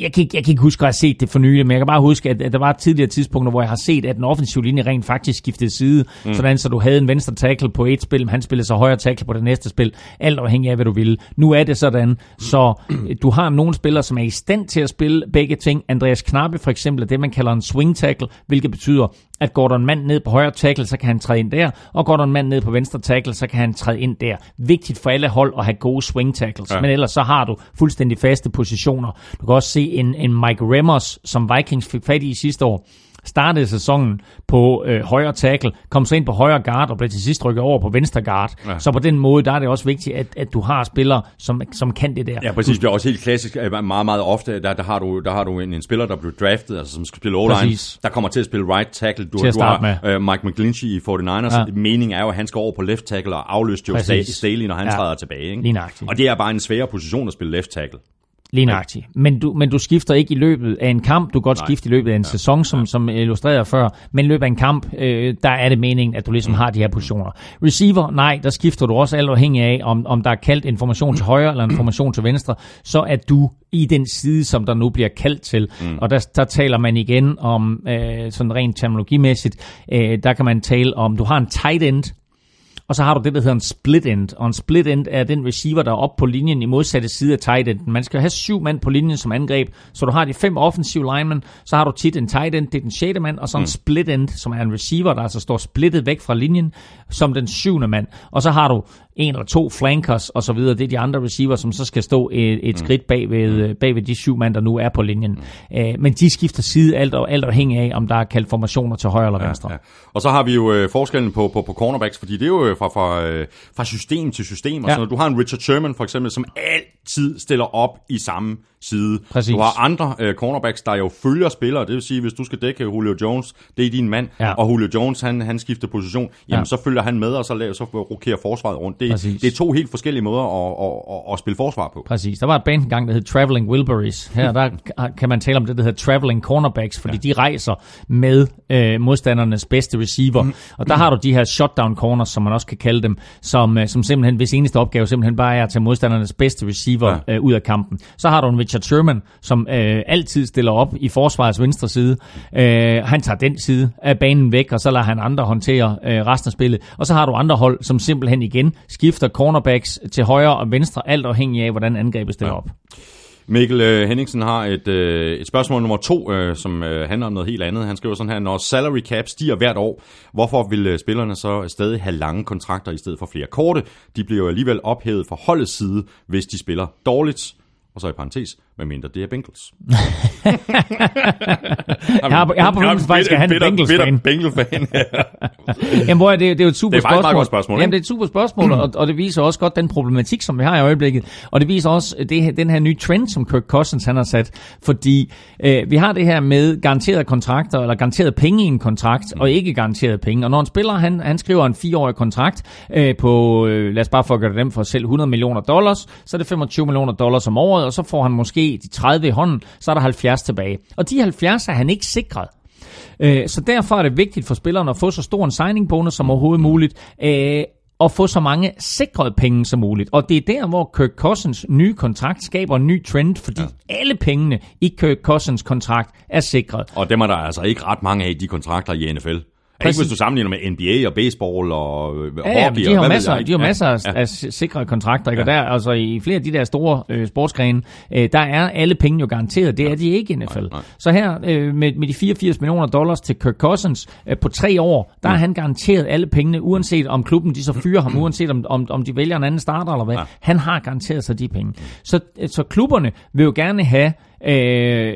jeg kan, ikke, jeg kan ikke huske at have set det for nylig, men jeg kan bare huske, at, at der var tidligere tidspunkter, hvor jeg har set, at den offensive linje rent faktisk skiftede side, mm. sådan så du havde en venstre tackle på et spil, men han spillede så højre tackle på det næste spil, alt afhængig af, hvad du ville. Nu er det sådan, så du har nogle spillere, som er i stand til at spille begge ting. Andreas Knappe for eksempel er det, man kalder en swing tackle, hvilket betyder, at går der en mand ned på højre tackle, så kan han træde ind der, og går der en mand ned på venstre tackle, så kan han træde ind der. Vigtigt for alle hold at have gode swing tackles, ja. men ellers så har du fuldstændig faste positioner. Du kan også se en, en Mike Remmers, som Vikings fik fat i sidste år, startede sæsonen på øh, højre tackle, kom så ind på højre guard og blev til sidst rykket over på venstre guard. Ja. Så på den måde, der er det også vigtigt, at, at du har spillere, som, som kan det der. Ja, præcis. Det er også helt klassisk. Meget, meget ofte, der, der har du, der har du en, en spiller, der blev draftet, altså som skal spille o der kommer til at spille right tackle. Du, til du har uh, Mike McGlinchey i 49ers. Ja. Meningen er jo, at han skal over på left tackle og afløse Joe Staley, når han ja. træder tilbage. Ikke? Og det er bare en svær position at spille left tackle. Lige nøjagtigt. Men du, men du skifter ikke i løbet af en kamp. Du kan godt Nej. skifte i løbet af en ja. sæson, som, ja. som illustreret før. Men i løbet af en kamp, øh, der er det meningen, at du ligesom mm. har de her positioner. Receiver, nej, der skifter du også alt afhængig af, om, om der er kaldt information til højre eller information til venstre. Så er du i den side, som der nu bliver kaldt til. Mm. Og der, der taler man igen om, øh, sådan rent terminologimæssigt, øh, der kan man tale om, du har en tight end, og så har du det, der hedder en split end. Og en split end er den receiver, der er oppe på linjen i modsatte side af tight end. Man skal have syv mand på linjen som angreb, så du har de fem offensive linemen, så har du tit en tight end, det er den sjette mand, og så en mm. split end, som er en receiver, der altså står splittet væk fra linjen, som den syvende mand. Og så har du en eller to flankers og så videre. Det er de andre receiver, som så skal stå et, et mm. skridt bag ved, mm. bag ved de syv mand, der nu er på linjen. Mm. Uh, men de skifter side alt, og alt afhængig af, om der er kaldt formationer til højre eller venstre. Ja. Og så har vi jo uh, forskellen på, på, på cornerbacks, fordi det er jo fra, fra, uh, fra system til system. Og ja. sådan, du har en Richard Sherman for eksempel, som altid stiller op i samme side. Præcis. Du har andre uh, cornerbacks, der jo følger spillere. Det vil sige, hvis du skal dække Julio Jones, det er din mand, ja. og Julio Jones, han, han skifter position, jamen ja. så følger han med, og så, laver, så rokerer forsvaret rundt. Det, det er to helt forskellige måder at, at, at, at spille forsvar på. Præcis. Der var et band engang, der hed Traveling Wilburys. Her der kan man tale om det, der hedder Traveling Cornerbacks, fordi ja. de rejser med øh, modstandernes bedste receiver. Mm. Og der har du de her shutdown corners, som man også kan kalde dem, som, øh, som simpelthen, hvis eneste opgave simpelthen bare er at tage modstandernes bedste receiver ja. øh, ud af kampen. Så har du en Richard Sherman, som øh, altid stiller op i forsvarets venstre side. Øh, han tager den side af banen væk, og så lader han andre håndtere øh, resten af spillet. Og så har du andre hold, som simpelthen igen skifter cornerbacks til højre og venstre, alt afhængig af, hvordan angrebet stiller ja. op. Mikkel uh, Henningsen har et, uh, et spørgsmål nummer to, uh, som uh, handler om noget helt andet. Han skriver sådan her, når salary cap stiger hvert år, hvorfor vil uh, spillerne så stadig have lange kontrakter i stedet for flere korte? De bliver jo alligevel ophævet for holdets side, hvis de spiller dårligt. Og så i parentes, medmindre det er Bengals. jeg har, jeg har på fornemmelsen faktisk, at han er Bengals-fan. Bengals-fan, Jamen, hvor er det, det er jo et super det er spørgsmål. godt spørgsmål. Jamen, det er et super spørgsmål, og, og det viser også godt den problematik, som vi har i øjeblikket. Og det viser også det, den her nye trend, som Kirk Cousins han har sat. Fordi øh, vi har det her med garanterede kontrakter, eller garanterede penge i en kontrakt, mm. og ikke garanterede penge. Og når en spiller, han, han skriver en fireårig kontrakt øh, på, øh, lad os bare få gøre det dem for selv 100 millioner dollars, så er det 25 millioner dollars om året, og så får han måske de 30 i hånden, så er der 70 tilbage. Og de 70 er han ikke sikret. Øh, så derfor er det vigtigt for spillerne at få så stor en signing bonus som overhovedet muligt, øh, og få så mange sikrede penge som muligt. Og det er der, hvor Kirk Cousins nye kontrakt skaber en ny trend, fordi ja. alle pengene i Kirk Cousins kontrakt er sikret. Og dem er der altså ikke ret mange af, de kontrakter i NFL. Præcis. Ikke hvis du sammenligner med NBA og baseball og øh, ja, hockey. Ja, de har masser, de har masser ja, af, ja. af sikre kontrakter. Ikke? Ja. Og der, altså, i flere af de der store øh, sportsgrene, øh, der er alle penge jo garanteret. Det ja. er de ikke i. Nej, nej. Så her øh, med, med de 84 millioner dollars til Kirk Cousins øh, på tre år, der ja. er han garanteret alle pengene, uanset om klubben de så fyrer ham, uanset om, om, om de vælger en anden starter eller hvad. Ja. Han har garanteret sig de penge. Så, øh, så klubberne vil jo gerne have øh,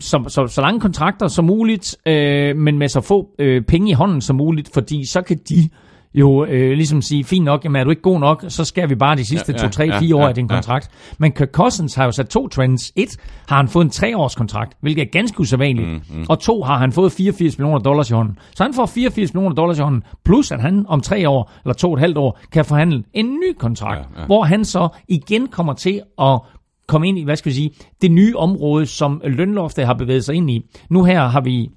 så, så, så lange kontrakter som muligt, øh, men med så få øh, penge i hånden som muligt, fordi så kan de jo øh, ligesom sige, fint nok, jamen er du ikke god nok, så skal vi bare de sidste ja, 2, 3, 4 år ja, af din kontrakt. Ja. Men Kirk Cousins har jo sat to trends. Et, har han fået en treårs kontrakt, hvilket er ganske usædvanligt. Mm, mm. Og to, har han fået 84 millioner dollars i hånden. Så han får 84 millioner dollars i hånden, plus at han om tre år, eller to og et halvt år, kan forhandle en ny kontrakt, ja, ja. hvor han så igen kommer til at komme ind i, hvad skal vi sige, det nye område, som lønloftet har bevæget sig ind i. Nu her har vi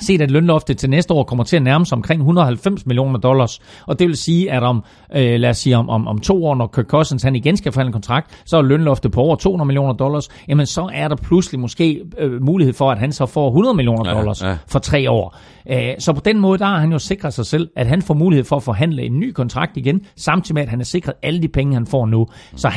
set, at lønloftet til næste år kommer til at nærme sig omkring 190 millioner dollars. Og det vil sige, at om, øh, lad os sige, om, om, om to år, når Kirk Cousins han igen skal forhandle en kontrakt, så er lønloftet på over 200 millioner dollars. Jamen, så er der pludselig måske øh, mulighed for, at han så får 100 millioner dollars ja, for tre år. Øh, så på den måde, der har han jo sikret sig selv, at han får mulighed for at forhandle en ny kontrakt igen, samtidig med, at han er sikret alle de penge, han får nu. Så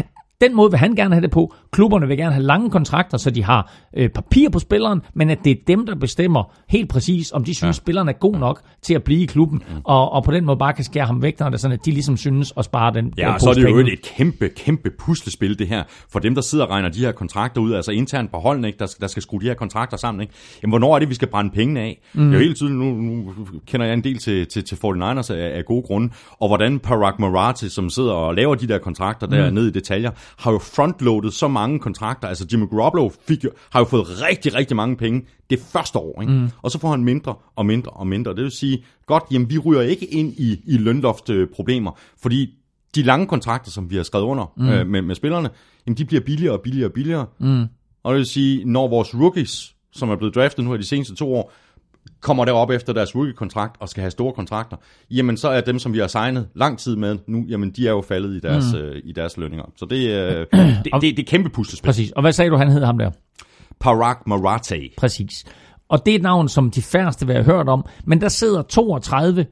Den måde vil han gerne have det på. Klubberne vil gerne have lange kontrakter, så de har øh, papir på spilleren, men at det er dem, der bestemmer helt præcis, om de synes, ja. spilleren er god nok til at blive i klubben, mm. og, og på den måde bare kan skære ham væk, når det sådan, at de ligesom synes at spare den Ja, og så er det jo et kæmpe, kæmpe puslespil, det her, for dem, der sidder og regner de her kontrakter ud, altså internt på holdene, ikke, der, der skal skrue de her kontrakter sammen. Ikke? Jamen, hvornår er det, vi skal brænde pengene af? Mm. Det er jo hele tiden, nu, nu kender jeg en del til, til, til 49ers af, af gode grunde, og hvordan Parag Marati, som sidder og laver de der kontrakter der mm. ned i detaljer, har jo frontloadet så mange kontrakter. Altså Jimmy Garoppolo fik jo, har jo fået rigtig, rigtig mange penge det første år. Ikke? Mm. Og så får han mindre og mindre og mindre. Det vil sige, godt, jamen vi ryger ikke ind i, i lønloftproblemer, fordi de lange kontrakter, som vi har skrevet under mm. øh, med, med spillerne, jamen de bliver billigere og billigere og billigere. Mm. Og det vil sige, når vores rookies, som er blevet draftet nu af de seneste to år, kommer derop efter deres rookie-kontrakt og skal have store kontrakter, jamen så er dem, som vi har signet lang tid med nu, jamen de er jo faldet i deres, mm. øh, i deres lønninger. Så det, øh, det, det, det er kæmpe puslespil. Præcis. Og hvad sagde du, han hed ham der? Parag Marathe. Præcis. Og det er et navn, som de færreste vil have hørt om, men der sidder 32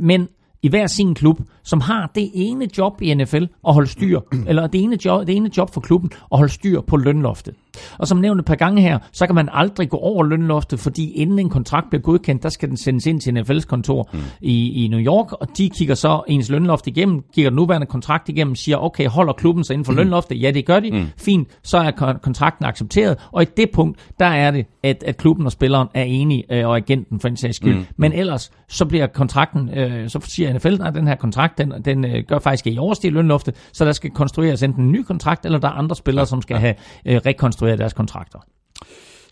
mænd i hver sin klub, som har det ene job i NFL at holde styr, eller det ene job, det ene job for klubben at holde styr på lønloftet. Og som nævnt et par gange her, så kan man aldrig gå over lønloftet, fordi inden en kontrakt bliver godkendt, der skal den sendes ind til NFL's kontor mm. i, i New York, og de kigger så ens lønloft igennem, kigger den nuværende kontrakt igennem, siger, okay, holder klubben sig inden for mm. lønloftet? Ja, det gør de. Mm. Fint, så er kontrakten accepteret, og i det punkt, der er det, at, at klubben og spilleren er enige, øh, og agenten for en sags skyld. Mm. Men ellers, så bliver kontrakten, øh, så siger NFL, at den her kontrakt, den, den øh, gør faktisk ikke overstige lønloftet, så der skal konstrueres enten en ny kontrakt, eller der er andre spillere, som skal have øh, rekonstrueret deres kontrakter.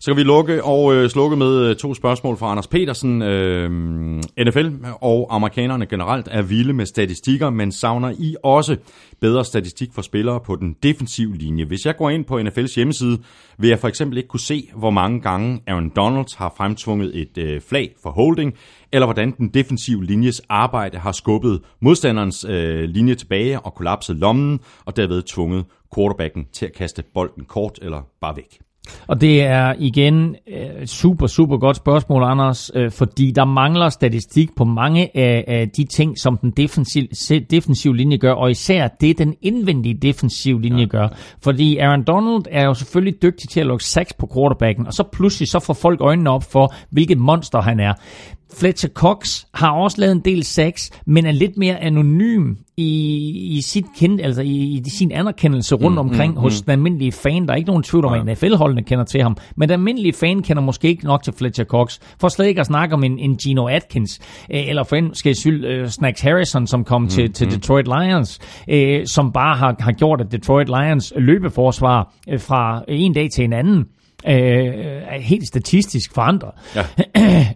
Så kan vi lukke og øh, slukke med øh, to spørgsmål fra Anders Petersen. Øh, NFL og amerikanerne generelt er vilde med statistikker, men savner I også bedre statistik for spillere på den defensive linje? Hvis jeg går ind på NFL's hjemmeside, vil jeg for eksempel ikke kunne se, hvor mange gange Aaron Donalds har fremtvunget et øh, flag for holding, eller hvordan den defensive linjes arbejde har skubbet modstanderens øh, linje tilbage og kollapset lommen, og derved tvunget quarterbacken til at kaste bolden kort eller bare væk. Og det er igen et super, super godt spørgsmål, Anders, øh, fordi der mangler statistik på mange af de ting, som den defensiv, defensive linje gør, og især det, den indvendige defensive linje ja. gør. Fordi Aaron Donald er jo selvfølgelig dygtig til at lukke sacks på quarterbacken, og så pludselig så får folk øjnene op for, hvilket monster han er. Fletcher Cox har også lavet en del sex, men er lidt mere anonym i, i sit kend, altså i, i sin anerkendelse rundt mm, omkring mm, hos mm. den almindelige fan. Der er ikke nogen tvivl om, at NFL-holdene kender til ham, men den almindelige fan kender måske ikke nok til Fletcher Cox. For slet ikke at snakke om en, en Gino Atkins, øh, eller for en skal skyld uh, Snacks Harrison, som kom mm, til, til mm. Detroit Lions, øh, som bare har, har gjort, at Detroit Lions løbeforsvar øh, fra en dag til en anden øh, er helt statistisk forandret. Ja.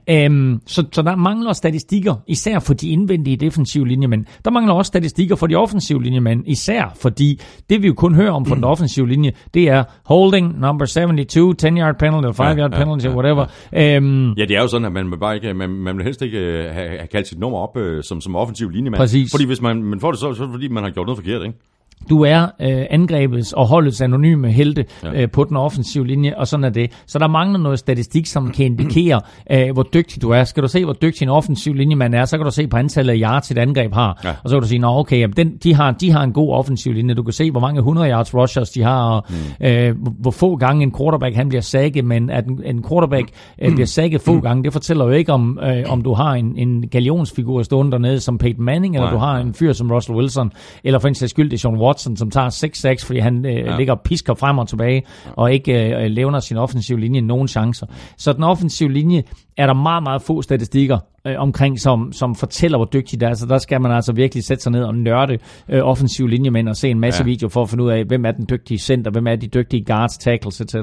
øhm, så, så der mangler statistikker, især for de indvendige defensive linjemænd. Der mangler også statistikker for de offensive linjemænd, især fordi det vi jo kun hører om på den offensive linje, det er holding, number 72, 10-yard penalty, 5-yard ja, penalty, ja, whatever. Ja. Øhm, ja, det er jo sådan, at man bare ikke, man, man vil helst ikke øh, have, have kaldt sit nummer op øh, som, som offensiv linjemand. Præcis. Fordi hvis man, man får det, så, så er det fordi, man har gjort noget forkert, ikke? Du er øh, angrebets og holdets anonyme helte ja. øh, på den offensive linje, og sådan er det. Så der mangler noget statistik, som kan indikere, øh, hvor dygtig du er. Skal du se, hvor dygtig en offensiv linjemand er, så kan du se på antallet af yards, et angreb har. Ja. Og så kan du sige, nå okay, jamen, den, de, har, de har en god offensiv linje. Du kan se, hvor mange 100 yards rushers de har, og mm. øh, hvor få gange en quarterback han bliver sækket, men at en, en quarterback øh, bliver sækket få gange, det fortæller jo ikke om, øh, om du har en, en galionsfigur stående dernede som Peyton Manning, eller Nej. du har en fyr som Russell Wilson, eller for en sags skyld, det er Sean Watson, som tager 6-6, fordi han øh, ja. ligger og pisker frem og tilbage, og ikke øh, levner sin offensive linje nogen chancer. Så den offensive linje er der meget, meget få statistikker øh, omkring, som, som fortæller, hvor dygtig det er. Så der skal man altså virkelig sætte sig ned og nørde øh, offensive linjemænd og se en masse ja. video for at finde ud af, hvem er den dygtige center, hvem er de dygtige guards, tackles, etc.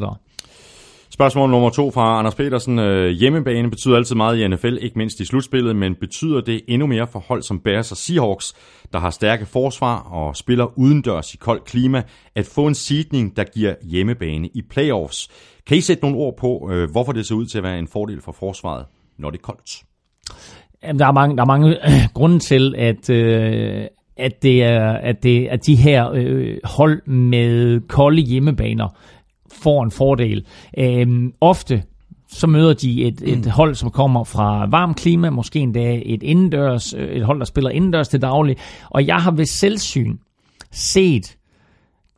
Spørgsmål nummer to fra Anders Petersen. Øh, hjemmebane betyder altid meget i NFL, ikke mindst i slutspillet, men betyder det endnu mere for hold som Bears og Seahawks, der har stærke forsvar og spiller udendørs i koldt klima, at få en sidning, der giver hjemmebane i playoffs? Kan I sætte nogle ord på, øh, hvorfor det ser ud til at være en fordel for forsvaret, når det er koldt? Jamen, der er mange, der er mange grunde til, at, øh, at, det er, at, det, at de her øh, hold med kolde hjemmebaner får en fordel. Øhm, ofte så møder de et, et mm. hold, som kommer fra varmt klima, måske endda et indendørs, øh, et hold, der spiller indendørs til daglig. Og jeg har ved selvsyn set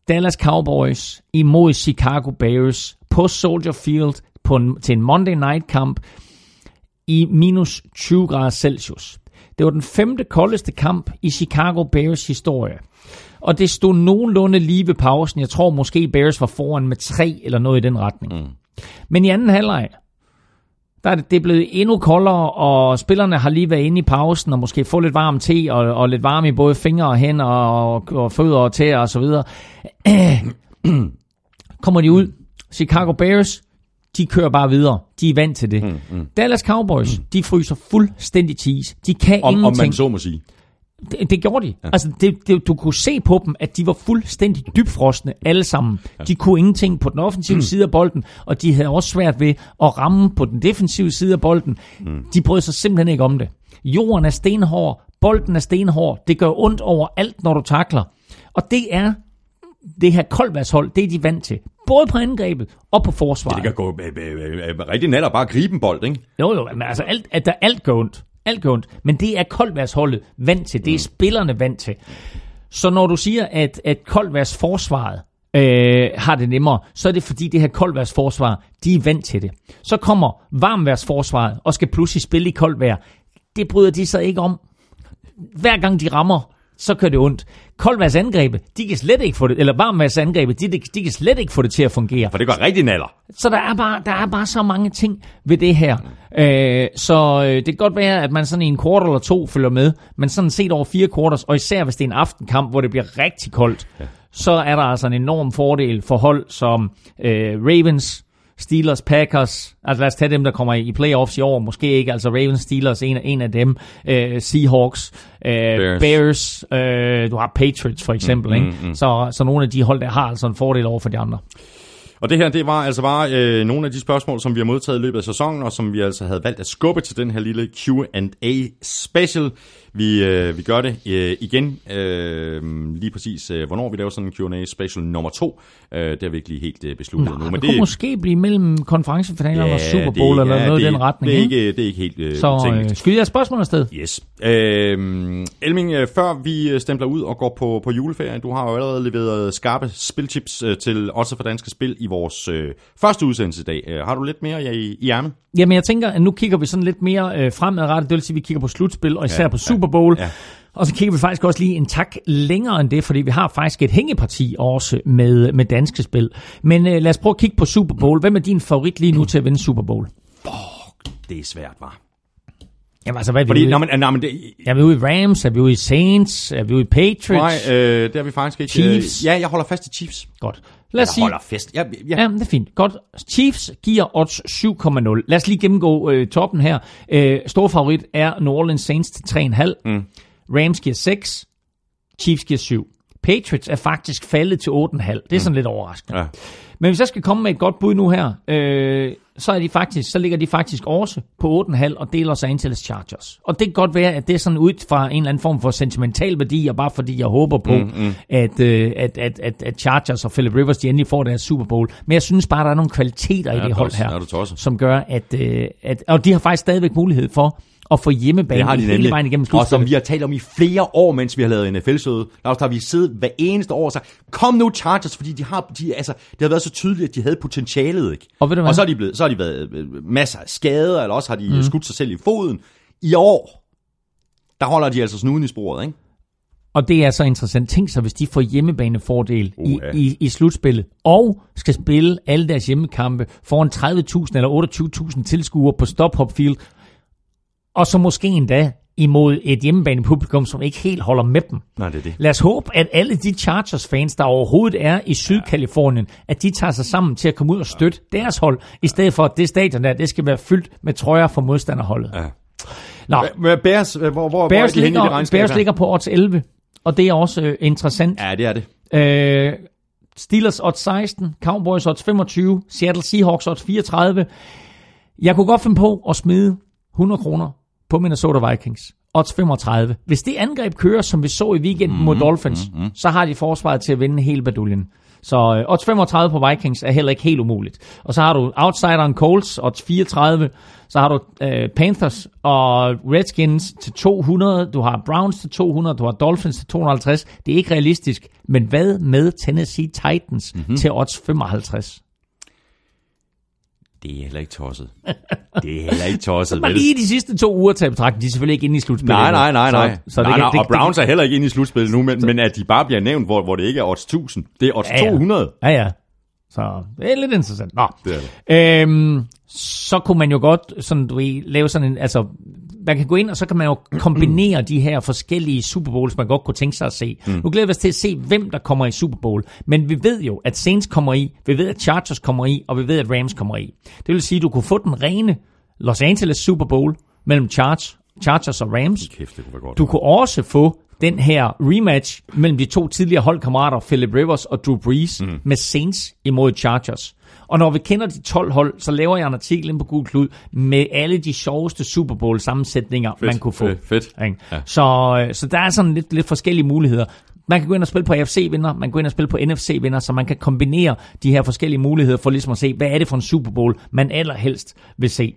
Dallas Cowboys imod Chicago Bears på Soldier Field på en, til en Monday Night kamp i minus 20 grader Celsius. Det var den femte koldeste kamp i Chicago Bears historie. Og det stod nogenlunde lige ved pausen. Jeg tror måske Bears var foran med tre eller noget i den retning. Mm. Men i anden halvleg, der er det, det er blevet endnu koldere, og spillerne har lige været inde i pausen, og måske få lidt varm te, og, og lidt varme i både fingre og hænder, og, og fødder og tæer og så videre. Kommer de ud, Chicago Bears, de kører bare videre. De er vant til det. Mm, mm. Dallas Cowboys, mm. de fryser fuldstændig cheese. De kan Om, ingenting. om man så må sige. Det, det gjorde de. Ja. Altså, det, det, du kunne se på dem, at de var fuldstændig dybfrosne alle sammen. Ja. De kunne ingenting på den offensive mm. side af bolden, og de havde også svært ved at ramme på den defensive side af bolden. Mm. De brød sig simpelthen ikke om det. Jorden er stenhård, bolden er stenhård. Det gør ondt over alt, når du takler. Og det er det her koldværshold, det er de vant til. Både på angrebet og på forsvaret. Det kan gå øh, øh, øh, rigtig net og bare gribe en bold, ikke? Jo, jo, men altså alt, at der alt gør ondt. Alt gør ondt. Men det er koldværsholdet vant til. Det er spillerne vant til. Så når du siger, at, at koldværs forsvaret øh, har det nemmere, så er det fordi det her koldværsforsvar, de er vant til det. Så kommer varmværsforsvaret og skal pludselig spille i koldvejr. Det bryder de sig ikke om. Hver gang de rammer, så gør det ondt. Koldværs angrebet, de kan slet ikke få det, eller varmværs angrebet, de, de, de kan slet ikke få det til at fungere. For det går rigtig naller. Så der er bare, der er bare så mange ting ved det her. Øh, så øh, det kan godt være, at man sådan i en kvart eller to følger med, men sådan set over fire quarters, og især hvis det er en aftenkamp, hvor det bliver rigtig koldt, ja. så er der altså en enorm fordel for hold som øh, Ravens, Steelers, Packers, altså lad os tage dem, der kommer i playoffs i år, måske ikke, altså Ravens, Steelers, en, en af dem, øh, Seahawks, øh, Bears, Bears øh, du har Patriots for eksempel, mm, ikke? Mm, mm. Så, så nogle af de hold, der har altså en fordel over for de andre. Og det her, det var altså bare øh, nogle af de spørgsmål, som vi har modtaget i løbet af sæsonen, og som vi altså havde valgt at skubbe til den her lille Q&A special. Vi, øh, vi gør det øh, igen, øh, lige præcis øh, hvornår vi laver sådan en Q&A special nummer to. Øh, det har vi ikke lige helt øh, besluttet Nå, nu. Men det, det kunne måske blive mellem konferencefinalerne ja, og Super Bowl det, eller ja, noget i den retning. Det er ikke? det er ikke helt øh, Så øh, skyd jeg spørgsmål afsted. Yes. Øh, Elming, øh, før vi stempler ud og går på, på juleferie, du har jo allerede leveret skarpe spiltips øh, til også for danske spil i vores øh, første udsendelse i dag. Øh, har du lidt mere ja, i, i ærmet? Jamen jeg tænker, at nu kigger vi sådan lidt mere øh, fremadrettet. Det vil sige, at vi kigger på slutspil, og især ja, på Super Bowl. Ja. Og så kigger vi faktisk også lige en tak længere end det, fordi vi har faktisk et hængeparti også med, med danske spil. Men øh, lad os prøve at kigge på Super Bowl. Hvem er din favorit lige nu til at vinde Super Bowl? Oh, det er svært, var. Jamen altså, hvad er vi Fordi, ude nå, men, nå, men det, Er vi ude i Rams? Er vi ude i Saints? Er vi ude i Patriots? nej, øh, det har vi faktisk ikke. Chiefs. Øh, ja, jeg holder fast i Chiefs. Godt. Lad os sige, holder fest. Ja, ja. Ja, det er fint. Godt. Chiefs giver odds 7,0. Lad os lige gennemgå øh, toppen her. Øh, stor favorit er New Orleans Saints til 3,5. Mm. Rams giver 6. Chiefs giver 7. Patriots er faktisk faldet til 8,5. Det er sådan lidt overraskende. Ja. Men hvis jeg skal komme med et godt bud nu her, øh, så, er de faktisk, så ligger de faktisk også på 8,5 og det er Los Angeles Chargers. Og det kan godt være, at det er sådan ud fra en eller anden form for sentimental værdi, og bare fordi jeg håber på, mm, mm. At, øh, at, at, at, at Chargers og Philip Rivers de endelig får deres Super Bowl. Men jeg synes bare, der er nogle kvaliteter Ja, i det hold her, er som gør, at, øh, at... Og de har faktisk stadigvæk mulighed for at få hjemmebane Det har de hele nemlig. vejen igennem Og som slutspillet. vi har talt om i flere år, mens vi har lavet NFL-søde, der har vi siddet hver eneste år og sagt, kom nu Chargers, fordi de har, de, altså, det har været så tydeligt, at de havde potentialet, ikke? Og ved du hvad? og så har de, blevet, så har de været øh, masser af skader, eller også har de mm. skudt sig selv i foden. I år, der holder de altså snuden i sporet, ikke? Og det er så interessant. Tænk sig, hvis de får hjemmebanefordel i, Uha. i, i slutspillet, og skal spille alle deres hjemmekampe foran 30.000 eller 28.000 tilskuere på Stop Hop Field, og så måske endda imod et hjemmebanepublikum, som ikke helt holder med dem. Nej, det er det. Lad os håbe, at alle de Chargers-fans, der overhovedet er i Sydkalifornien, at de tager sig sammen til at komme ud og støtte deres hold, i stedet for at det stadion der, det skal være fyldt med trøjer for modstanderholdet. Ja. Nå, Bears, øh, hvor, hvor, Bears, hvor er de henne i det ligger, regnskab Bears her? ligger på odds 11, og det er også øh, interessant. Ja, det er det. Øh, Steelers odds 16, Cowboys odds 25, Seattle Seahawks odds 34. Jeg kunne godt finde på at smide 100 kroner på Minnesota Vikings. Odds 35. Hvis det angreb kører, som vi så i weekenden mm-hmm, mod Dolphins, mm-hmm. så har de forsvaret til at vinde hele baduljen. Så øh, odds 35 på Vikings er heller ikke helt umuligt. Og så har du outsideren Colts, odds 34. Så har du øh, Panthers og Redskins til 200. Du har Browns til 200. Du har Dolphins til 250. Det er ikke realistisk. Men hvad med Tennessee Titans mm-hmm. til odds 55? Det er heller ikke tosset. Det er heller ikke tosset, vel? lige de sidste to uger til betragtning, de er selvfølgelig ikke inde i slutspillet. Nej, nej, nej, nej. Så, så nej, det, nej det, og Browns er heller ikke inde i slutspillet nu, men, men at de bare bliver nævnt, hvor, hvor det ikke er odds 1000. Det er odds ja, ja. 200. Ja, ja. Så det er lidt interessant. Nå. Det er det. Øhm, så kunne man jo godt sådan, du ved, lave sådan en, altså man kan gå ind, og så kan man jo kombinere de her forskellige Super Bowls, man godt kunne tænke sig at se. Mm. Nu glæder vi os til at se, hvem der kommer i Super Bowl. Men vi ved jo, at Saints kommer i, vi ved, at Chargers kommer i, og vi ved, at Rams kommer i. Det vil sige, at du kunne få den rene Los Angeles Super Bowl mellem Chargers, Chargers og Rams. Kæft, det kunne godt. Du kunne også få den her rematch mellem de to tidligere holdkammerater, Philip Rivers og Drew Brees, mm. med Saints imod Chargers. Og når vi kender de 12 hold, så laver jeg en artikel ind på Google Klud med alle de sjoveste Super Bowl sammensætninger, fedt, man kunne få. Fedt, fedt. Ja. Så, øh, så der er sådan lidt, lidt forskellige muligheder. Man kan gå ind og spille på AFC-vinder, man kan gå ind og spille på NFC-vinder, så man kan kombinere de her forskellige muligheder for ligesom at se, hvad er det for en Super Bowl, man allerhelst vil se.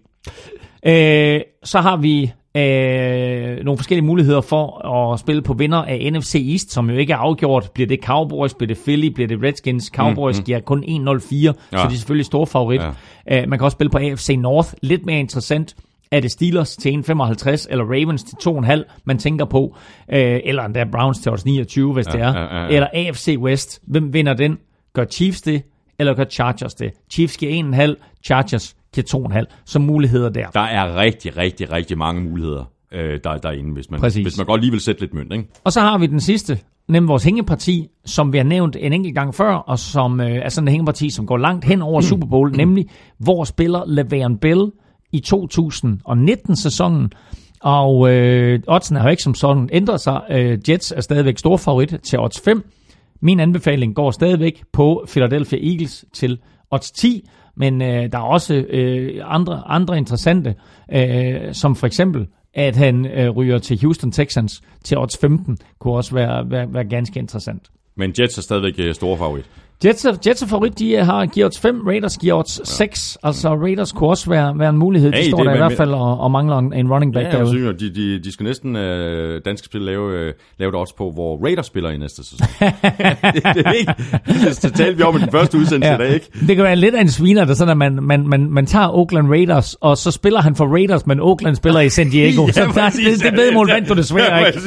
Øh, så har vi øh, nogle forskellige muligheder for at spille på vinder af NFC East, som jo ikke er afgjort. Bliver det Cowboys, bliver det Philly, bliver det Redskins? Cowboys mm, mm. giver kun 1-0-4, ja. så de er selvfølgelig store favorit. Ja. Øh, man kan også spille på AFC North, lidt mere interessant. Er det Steelers til 1,55 eller Ravens til 2,5, man tænker på? Øh, eller endda Browns til også 29, hvis ja, det er. Ja, ja, ja. Eller AFC West, hvem vinder den? Gør Chiefs det, eller gør Chargers det? Chiefs giver 1,5, Chargers giver 2,5. Så muligheder der. Der er rigtig, rigtig, rigtig mange muligheder øh, der, derinde, hvis man, Præcis. hvis man godt lige vil sætte lidt mønt. Ikke? Og så har vi den sidste, nemlig vores hængeparti, som vi har nævnt en enkelt gang før, og som øh, er sådan en hængeparti, som går langt hen over Super Bowl, nemlig hvor spiller Le'Veon Bell i 2019-sæsonen. Og øh, oddsen har jo ikke som sådan ændret sig. Øh, Jets er stadigvæk stor favorit til odds 5. Min anbefaling går stadigvæk på Philadelphia Eagles til odds 10. Men øh, der er også øh, andre, andre interessante, øh, som for eksempel, at han øh, ryger til Houston Texans til odds 15, kunne også være, være, være ganske interessant. Men Jets er stadigvæk øh, store favorit. Jets er, Jets er favorit, de har givet odds 5, Raiders odds ja. 6. Altså Raiders kunne også være, være en mulighed. De står det, der i hvert fald og, og mangler en running back ja, derude. Synes, de, de, de skal næsten uh, danske spil lave, uh, lave et odds på, hvor Raiders spiller i næste sæson. det, det, er ikke, det talte vi om i den første udsendelse ja. dag, ikke? Det kan være lidt af en sviner, der sådan, at man, man, man, man tager Oakland Raiders, og så spiller han for Raiders, men Oakland spiller i San Diego. ja, så der, det, det vedmål vandt du desværre ja, ikke.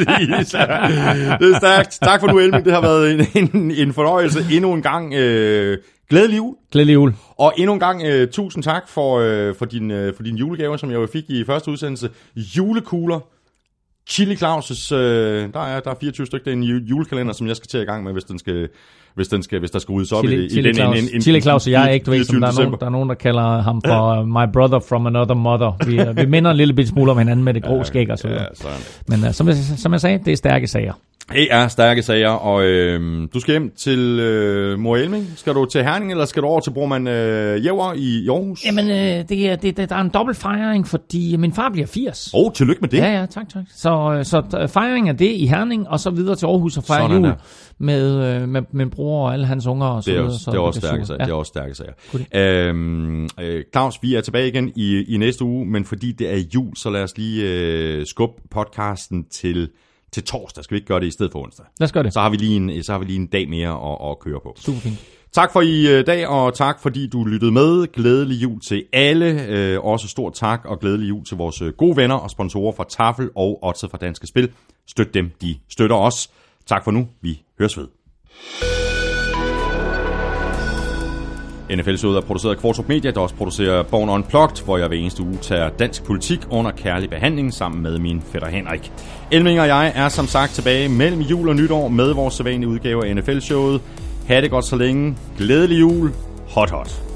det er stærkt. Tak for nu, Elming. Det har været en, en, en fornøjelse endnu en gang. Øh, øh, glædelig jul. Glædelig jul. Og endnu en gang øh, tusind tak for, øh, for, din, øh, for din julegave, som jeg jo fik i første udsendelse. Julekugler. Chili Claus' øh, der, er, der er 24 stykker i en julekalender, som jeg skal til i gang med, hvis den skal, hvis, den skal, hvis der skal ryddes op Chili, i, i den. En, en, en, Chili Claus og jeg er ikke, du ved, som der er, nogen, der er nogen, der kalder ham for uh, my brother from another mother. Vi, uh, vi minder en lille smule om hinanden med det grå skæg og så videre. Ja, Men uh, som, som jeg sagde, det er stærke sager. Det er stærke sager, og øh, du skal hjem til øh, Mor Elming. Skal du til Herning, eller skal du over til Brormand øh, Jæver i, Aarhus? Jamen, øh, det er, det, der er en dobbelt fejring, fordi min far bliver 80. Åh, oh, tillykke med det. Ja, ja, tak, tak. Så, øh, så fejring af det i Herning, og så videre til Aarhus og fejre jul med, øh, med min bror og alle hans unger og så det er videre. Også, så det er også stærke sager. Ja. Det er også stærke sager. Øhm, øh, Claus, vi er tilbage igen i, i næste uge, men fordi det er jul, så lad os lige øh, skubbe podcasten til til torsdag. Skal vi ikke gøre det i stedet for onsdag? Lad os gøre det. Så har vi lige en, så har vi lige en dag mere at, at køre på. Super fint. Tak for i øh, dag, og tak fordi du lyttede med. Glædelig jul til alle. Øh, også stort tak og glædelig jul til vores øh, gode venner og sponsorer fra Tafel og Otze fra Danske Spil. Støt dem, de støtter os. Tak for nu. Vi høres ved. NFL-showet er produceret af Kvartrup Media, der også producerer Born Unplugged, hvor jeg hver eneste uge tager dansk politik under kærlig behandling sammen med min fætter Henrik. Elming og jeg er som sagt tilbage mellem jul og nytår med vores sædvanlige udgave af NFL-showet. Ha' det godt så længe. Glædelig jul. Hot hot.